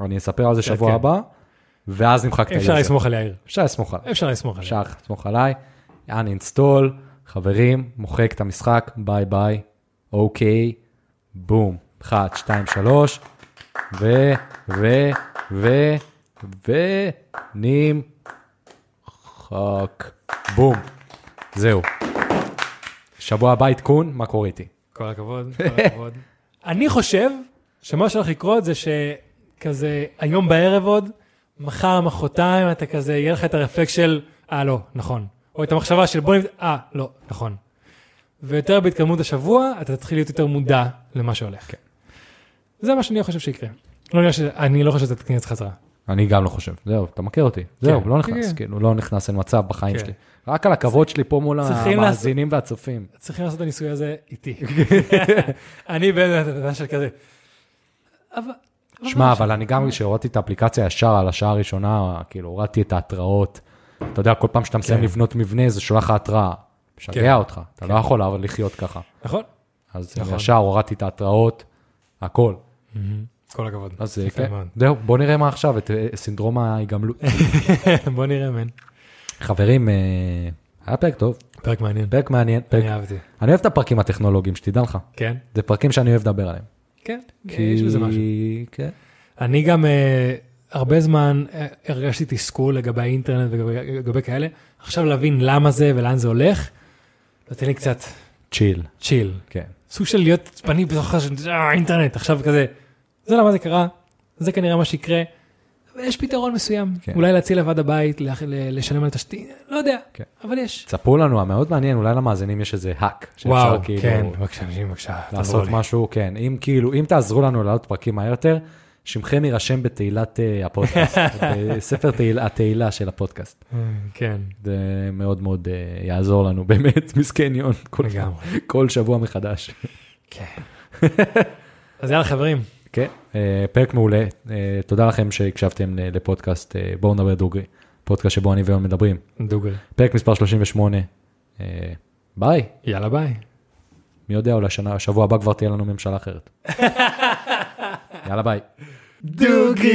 [SPEAKER 2] אני אספר על זה שבוע
[SPEAKER 1] כן.
[SPEAKER 2] הבא, ואז נמחק את
[SPEAKER 1] אפשר
[SPEAKER 2] היוזר.
[SPEAKER 1] לסמוך על יאיר.
[SPEAKER 2] אפשר לסמוך עליי.
[SPEAKER 1] אפשר לסמוך עליו.
[SPEAKER 2] אפשר לסמוך עליי. uninstall, חברים, מוחק את המשחק, ביי ביי, אוקיי, בום, 1, 2, 3, ו, ו, ו, ו, נמחק, בום, זהו. שבוע הבא עדכון, מה קורה איתי?
[SPEAKER 1] כל הכבוד, כל הכבוד. אני חושב שמה שהולך לקרות זה שכזה היום בערב עוד, מחר, מחרתיים, אתה כזה, יהיה לך את הרפלקס של, אה, לא, נכון. או את המחשבה של בוא נבד... אה, לא, נכון. ויותר בהתקדמות השבוע, אתה תתחיל להיות יותר מודע למה שהולך.
[SPEAKER 2] כן.
[SPEAKER 1] זה מה שאני חושב שיקרה. לא נראה ש... אני לא חושב שאתה תקנה את חזרה.
[SPEAKER 2] אני גם לא חושב, זהו, אתה מכיר אותי, זהו, לא נכנס,
[SPEAKER 1] כן.
[SPEAKER 2] כאילו, לא נכנס אין מצב בחיים
[SPEAKER 1] כן.
[SPEAKER 2] שלי. רק על הכבוד שלי פה מול המאזינים והצופים.
[SPEAKER 1] צריכים לעשות את הניסוי הזה איתי. אני בן אדם של כזה. אבל...
[SPEAKER 2] שמע, אבל אני גם, כשהורדתי את האפליקציה ישר על השעה הראשונה, כאילו, הורדתי את ההתראות. אתה יודע, כל פעם שאתה מסיים
[SPEAKER 1] כן.
[SPEAKER 2] לבנות מבנה, זה שולח לך התראה.
[SPEAKER 1] כן.
[SPEAKER 2] משגע אותך, אתה לא יכול אבל לחיות ככה.
[SPEAKER 1] נכון?
[SPEAKER 2] אז
[SPEAKER 1] נכון.
[SPEAKER 2] ישר הורדתי את ההתראות, הכל.
[SPEAKER 1] כל הכבוד.
[SPEAKER 2] אז
[SPEAKER 1] יפה
[SPEAKER 2] כן. זהו, בוא נראה מה עכשיו, את אה, סינדרום ההיגמלות.
[SPEAKER 1] בוא נראה, מן.
[SPEAKER 2] חברים, אה, היה פרק טוב,
[SPEAKER 1] פרק מעניין.
[SPEAKER 2] פרק מעניין.
[SPEAKER 1] אני אהבתי.
[SPEAKER 2] אני אוהב את הפרקים הטכנולוגיים, שתדע לך.
[SPEAKER 1] כן?
[SPEAKER 2] זה פרקים שאני אוהב לדבר עליהם.
[SPEAKER 1] כן, יש בזה משהו.
[SPEAKER 2] כן.
[SPEAKER 1] אני גם אה, הרבה זמן אה, הרגשתי תסכול לגבי האינטרנט ולגבי כאלה. עכשיו להבין למה זה ולאן זה הולך, נותן לי קצת
[SPEAKER 2] צ'יל,
[SPEAKER 1] צ'יל.
[SPEAKER 2] כן.
[SPEAKER 1] סוג של להיות עצבני בתוך אה, האינטרנט, עכשיו כזה, זה למה זה קרה, זה כנראה מה שיקרה. ויש פתרון מסוים,
[SPEAKER 2] כן.
[SPEAKER 1] אולי להציל לבד הבית, לשלם על תשתית, לא יודע,
[SPEAKER 2] כן.
[SPEAKER 1] אבל יש.
[SPEAKER 2] תספרו לנו, מאוד מעניין, אולי למאזינים יש איזה האק.
[SPEAKER 1] וואו,
[SPEAKER 2] כאילו
[SPEAKER 1] כן, בבקשה, בבקשה,
[SPEAKER 2] לעשות
[SPEAKER 1] תעזרו לי.
[SPEAKER 2] משהו, כן. אם כאילו, אם תעזרו לנו לעלות פרקים מהר יותר, שמכם יירשם בתהילת אה, הפודקאסט, בספר תהיל- התהילה של הפודקאסט.
[SPEAKER 1] כן,
[SPEAKER 2] זה מאוד מאוד אה, יעזור לנו, באמת, מסכן יון, כל-. כל שבוע מחדש.
[SPEAKER 1] כן. אז יאללה חברים,
[SPEAKER 2] כן, אה, פרק מעולה. אה, תודה לכם שהקשבתם ל- לפודקאסט אה, בואו נדבר דוגרי, פודקאסט שבו אני ויון מדברים.
[SPEAKER 1] דוגרי.
[SPEAKER 2] פרק מספר 38. אה, ביי.
[SPEAKER 1] יאללה ביי.
[SPEAKER 2] מי יודע, אולי שנה, שבוע הבא כבר תהיה לנו ממשלה אחרת. יאללה ביי.
[SPEAKER 1] דוגרי!